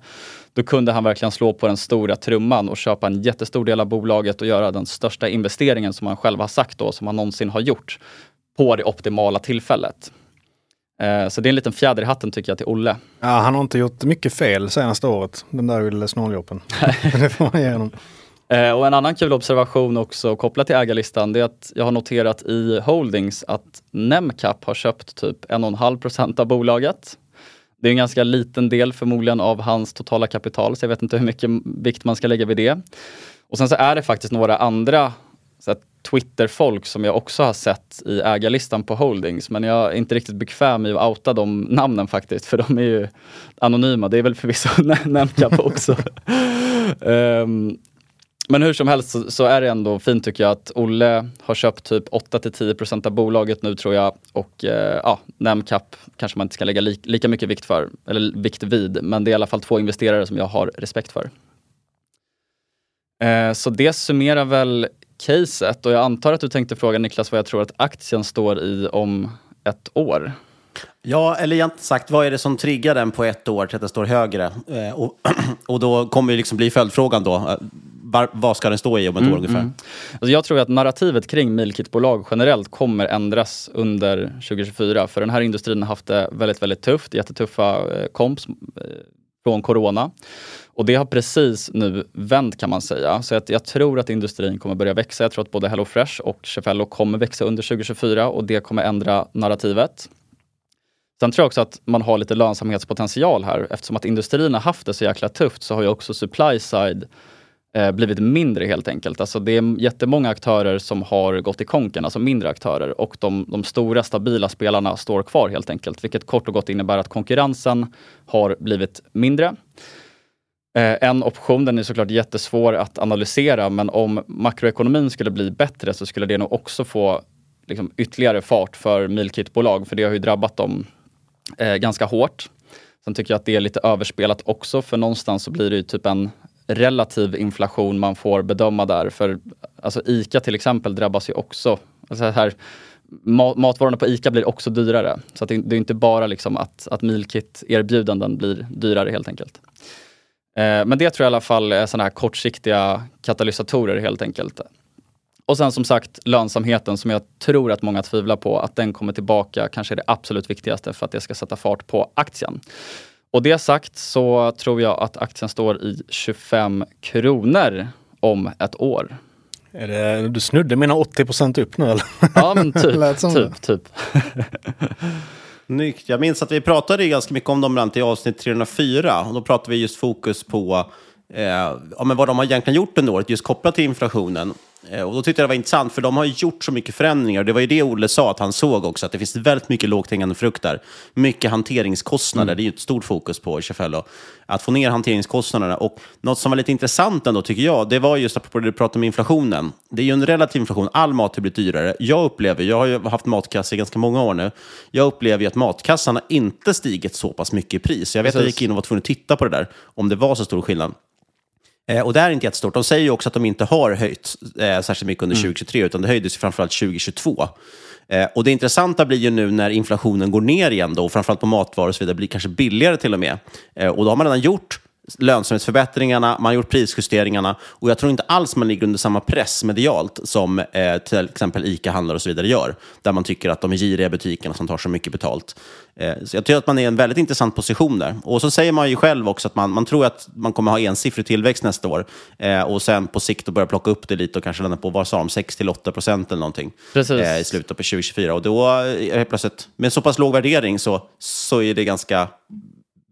Då kunde han verkligen slå på den stora trumman och köpa en jättestor del av bolaget och göra den största investeringen som han själv har sagt då, som han någonsin har gjort på det optimala tillfället. Eh, så det är en liten fjäder i hatten tycker jag till Olle. Ja, han har inte gjort mycket fel senaste året, den där lilla snåljåpen. <laughs> <laughs> det får man ge honom. Eh, och en annan kul observation också kopplat till ägarlistan, det är att jag har noterat i Holdings att Nemcap har köpt typ 1,5 procent av bolaget. Det är en ganska liten del förmodligen av hans totala kapital, så jag vet inte hur mycket vikt man ska lägga vid det. Och sen så är det faktiskt några andra så Twitter-folk som jag också har sett i ägarlistan på Holdings. Men jag är inte riktigt bekväm i att outa de namnen faktiskt, för de är ju anonyma. Det är väl förvisso <laughs> Nemcap också. um, <laughs> men hur som helst så, så, är det ändå fint tycker jag att Olle har köpt typ 8-10% av bolaget nu tror jag. Och eh, ja, Nemcap kanske man inte ska lägga li lika mycket vikt för, eller vikt vid. Men det är i alla fall två investerare som jag har respekt för. Eh, så det summerar väl caset och jag antar att du tänkte fråga Niklas vad jag tror att aktien står i om ett år. Ja, eller egentligen sagt, vad är det som triggar den på ett år till att den står högre? Eh, och, <clears throat> och då kommer det liksom bli följdfrågan då. Eh, var, vad ska den stå i om ett mm, år ungefär? Mm. Alltså jag tror att narrativet kring mealkitbolag generellt kommer ändras under 2024. För den här industrin har haft det väldigt, väldigt tufft. Jättetuffa eh, komps eh, från corona. Och det har precis nu vänt kan man säga. Så att jag tror att industrin kommer börja växa. Jag tror att både HelloFresh och Cefello kommer växa under 2024 och det kommer ändra narrativet. Sen tror jag också att man har lite lönsamhetspotential här. Eftersom att industrin har haft det så jäkla tufft så har ju också supply side eh, blivit mindre helt enkelt. Alltså det är jättemånga aktörer som har gått i konken, alltså mindre aktörer. Och de, de stora stabila spelarna står kvar helt enkelt. Vilket kort och gott innebär att konkurrensen har blivit mindre. Eh, en option, den är såklart jättesvår att analysera, men om makroekonomin skulle bli bättre så skulle det nog också få liksom, ytterligare fart för milkitbolag, för det har ju drabbat dem eh, ganska hårt. Sen tycker jag att det är lite överspelat också, för någonstans så blir det ju typ en relativ inflation man får bedöma där. För alltså ICA till exempel drabbas ju också. Alltså här, matvarorna på ICA blir också dyrare. Så det, det, är inte bara liksom att, att mealkit-erbjudanden blir dyrare helt enkelt. Eh, men det tror jag i alla fall är sådana här kortsiktiga katalysatorer helt enkelt. Och sen som sagt lönsamheten som jag tror att många tvivlar på, att den kommer tillbaka kanske är det absolut viktigaste för att det ska sätta fart på aktien. Och det sagt så tror jag att aktien står i 25 kronor om ett år. Är det, du snudde mina 80 upp nu eller? Ja men typ. <laughs> typ, typ. <laughs> Snyggt. Jag minns att vi pratade ganska mycket om dem i avsnitt 304. Och då pratade vi just fokus på eh, ja, men vad de har egentligen gjort under året, just kopplat till inflationen. Eh, och då tyckte jag det var intressant, för de har gjort så mycket förändringar. Det var ju det Olle sa, att han såg också, att det finns väldigt mycket lågt hängande frukt där. Mycket hanteringskostnader, mm. det är ju ett stort fokus på Cefello. Att få ner hanteringskostnaderna. Och något som var lite intressant ändå, tycker jag, det var just apropå det du pratade om inflationen. Det är ju en relativ inflation, all mat har blivit dyrare. Jag upplever, jag har ju haft matkassa i ganska många år nu, jag upplever ju att matkassan har inte stigit så pass mycket i pris. Jag vet Precis. att jag gick in och var tvungen att titta på det där, om det var så stor skillnad. Eh, och det är inte jättestort. De säger ju också att de inte har höjt eh, särskilt mycket under mm. 2023, utan det höjdes framförallt 2022. Eh, och det intressanta blir ju nu när inflationen går ner igen, då, och framförallt på matvaror och så vidare, blir kanske billigare till och med. Eh, och då har man redan gjort lönsamhetsförbättringarna, man har gjort prisjusteringarna och jag tror inte alls man ligger under samma press medialt som eh, till exempel ICA-handlare och så vidare gör, där man tycker att de är giriga butikerna som tar så mycket betalt. Eh, så jag tycker att man är i en väldigt intressant position där. Och så säger man ju själv också att man, man tror att man kommer ha ensiffrig tillväxt nästa år eh, och sen på sikt att börja plocka upp det lite och kanske landa på, vad sa de, 6-8 procent eller någonting eh, i slutet på 2024. Och då är det plötsligt, med så pass låg värdering så, så är det ganska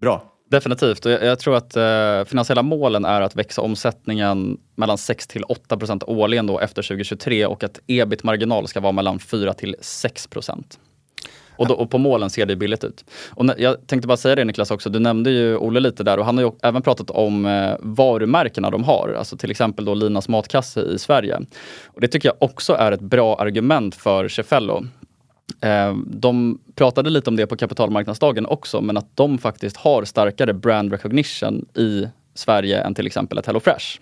bra. Definitivt. Jag, jag tror att eh, finansiella målen är att växa omsättningen mellan 6 till 8 procent årligen då efter 2023 och att ebit-marginal ska vara mellan 4 till 6 procent. Och, då, och, på målen ser det billigt ut. Och när, jag tänkte bara säga det Niklas också, du nämnde ju Olle lite där och han har ju även pratat om eh, varumärkena de har. Alltså till exempel då Linas matkasse i Sverige. Och det tycker jag också är ett bra argument för Cefello. Eh, de pratade lite om det på kapitalmarknadsdagen också, men att de faktiskt har starkare brand recognition i Sverige än till exempel ett HelloFresh.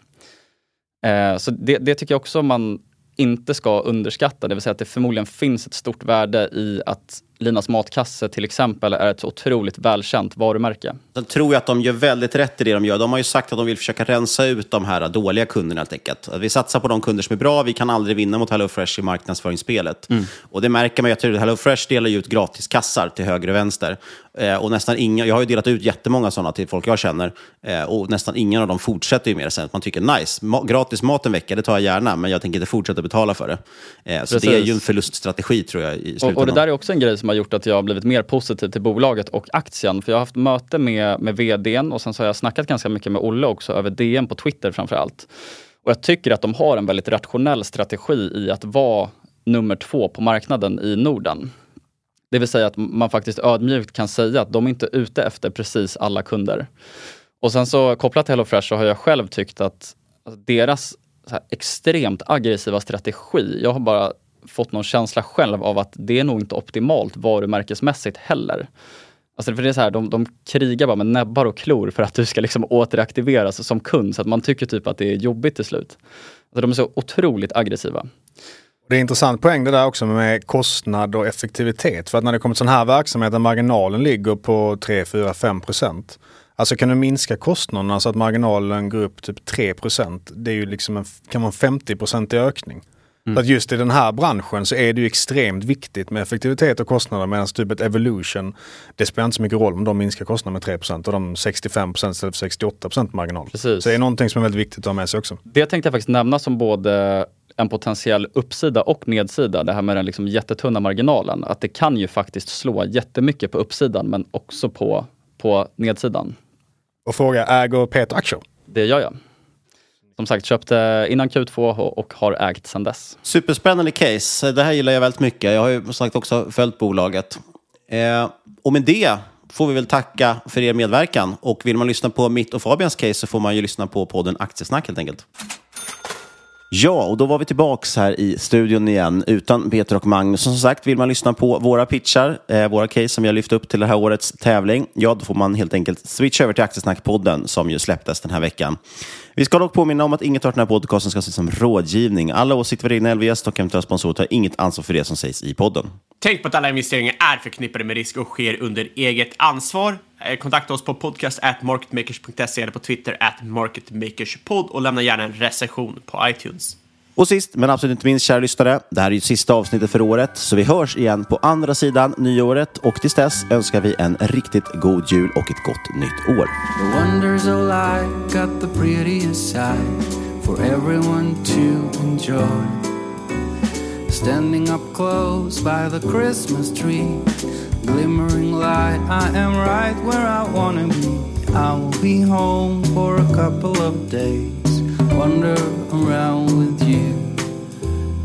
Eh, så det, det tycker jag också man inte ska underskatta, det vill säga att det förmodligen finns ett stort värde i att Linas matkasse till exempel är ett otroligt välkänt varumärke. Jag tror att de gör väldigt rätt i det de gör. De har ju sagt att de vill försöka rensa ut de här dåliga kunderna helt enkelt. Att vi satsar på de kunder som är bra. Vi kan aldrig vinna mot HelloFresh i marknadsföringsspelet. Mm. Och det märker man ju att HelloFresh delar ju ut gratiskassar till höger och vänster. Eh, och nästan inga, jag har ju delat ut jättemånga sådana till folk jag känner. Eh, och nästan ingen av dem fortsätter ju med det sen. Man tycker nice, ma gratis mat en vecka, det tar jag gärna. Men jag tänker inte fortsätta betala för det. Eh, så det är ju en förluststrategi tror jag i slutändan. Och, och det där är också en grej som har gjort att jag har blivit mer positiv till bolaget och aktien. För jag har haft möte med, med vdn och sen så har jag snackat ganska mycket med Olle också över DM på Twitter framför allt. Och jag tycker att de har en väldigt rationell strategi i att vara nummer två på marknaden i Norden. Det vill säga att man faktiskt ödmjukt kan säga att de är inte är ute efter precis alla kunder. Och sen så kopplat till HelloFresh så har jag själv tyckt att deras extremt aggressiva strategi, jag har bara fått någon känsla själv av att det är nog inte optimalt varumärkesmässigt heller. Alltså för det är så här, de, de krigar bara med näbbar och klor för att du ska liksom återaktiveras som kund så att man tycker typ att det är jobbigt till slut. Alltså de är så otroligt aggressiva. Det är intressant poäng det där också med kostnad och effektivitet. För att när det kommer till sån här verksamhet där marginalen ligger på 3, 4, 5 procent. Alltså kan du minska kostnaderna så att marginalen går upp typ 3 procent. Det är ju liksom en, kan vara en 50 procentig ökning. Mm. Så att just i den här branschen så är det ju extremt viktigt med effektivitet och kostnader medan typ ett Evolution, det spelar inte så mycket roll om de minskar kostnaderna med 3 och de 65 istället för 68% marginal. Precis. Så det är någonting som är väldigt viktigt att ha med sig också. Det tänkte jag faktiskt nämna som både en potentiell uppsida och nedsida, det här med den liksom jättetunna marginalen. Att det kan ju faktiskt slå jättemycket på uppsidan men också på, på nedsidan. Och fråga, äger Peter aktier? Det gör jag som sagt köpte innan Q2 och har ägt sedan dess. Superspännande case. Det här gillar jag väldigt mycket. Jag har ju som sagt också följt bolaget. Eh, och med det får vi väl tacka för er medverkan. Och vill man lyssna på mitt och Fabians case så får man ju lyssna på podden Aktiesnack helt enkelt. Ja, och då var vi tillbaks här i studion igen utan Peter och Magnus. Som sagt, vill man lyssna på våra pitchar, eh, våra case som vi har lyft upp till det här årets tävling, ja, då får man helt enkelt switcha över till Aktiesnack-podden som ju släpptes den här veckan. Vi ska dock påminna om att inget av den här podcasten ska ses som rådgivning. Alla åsikter vi egna LVS och eventuella sponsorer tar inget ansvar för det som sägs i podden. Tänk på att alla investeringar är förknippade med risk och sker under eget ansvar. Eh, kontakta oss på podcast.marketmakers.se eller på Twitter at marketmakerspod och lämna gärna en recension på iTunes. Och sist, men absolut inte minst, kära lyssnare, det här är ju sista avsnittet för året, så vi hörs igen på andra sidan nyåret och tills dess önskar vi en riktigt god jul och ett gott nytt år. The wonders of life got the prettiest side for everyone to enjoy. Standing up close by the Christmas tree, glimmering light, I am right where I wanna be. I will be home for a couple of days, wander around with you.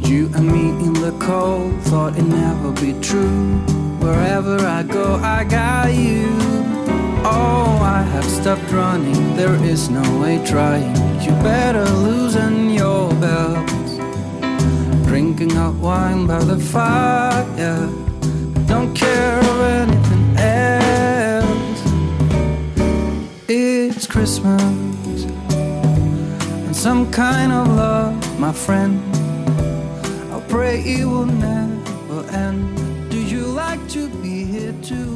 You and me in the cold, thought it'd never be true. Wherever I go, I got you. Oh, I have stopped running, there is no way trying. You better loosen your belts. Drinking hot wine by the fire. Don't care of anything else. It's Christmas and some kind of love, my friend. I pray it will never end. Do you like to be here too?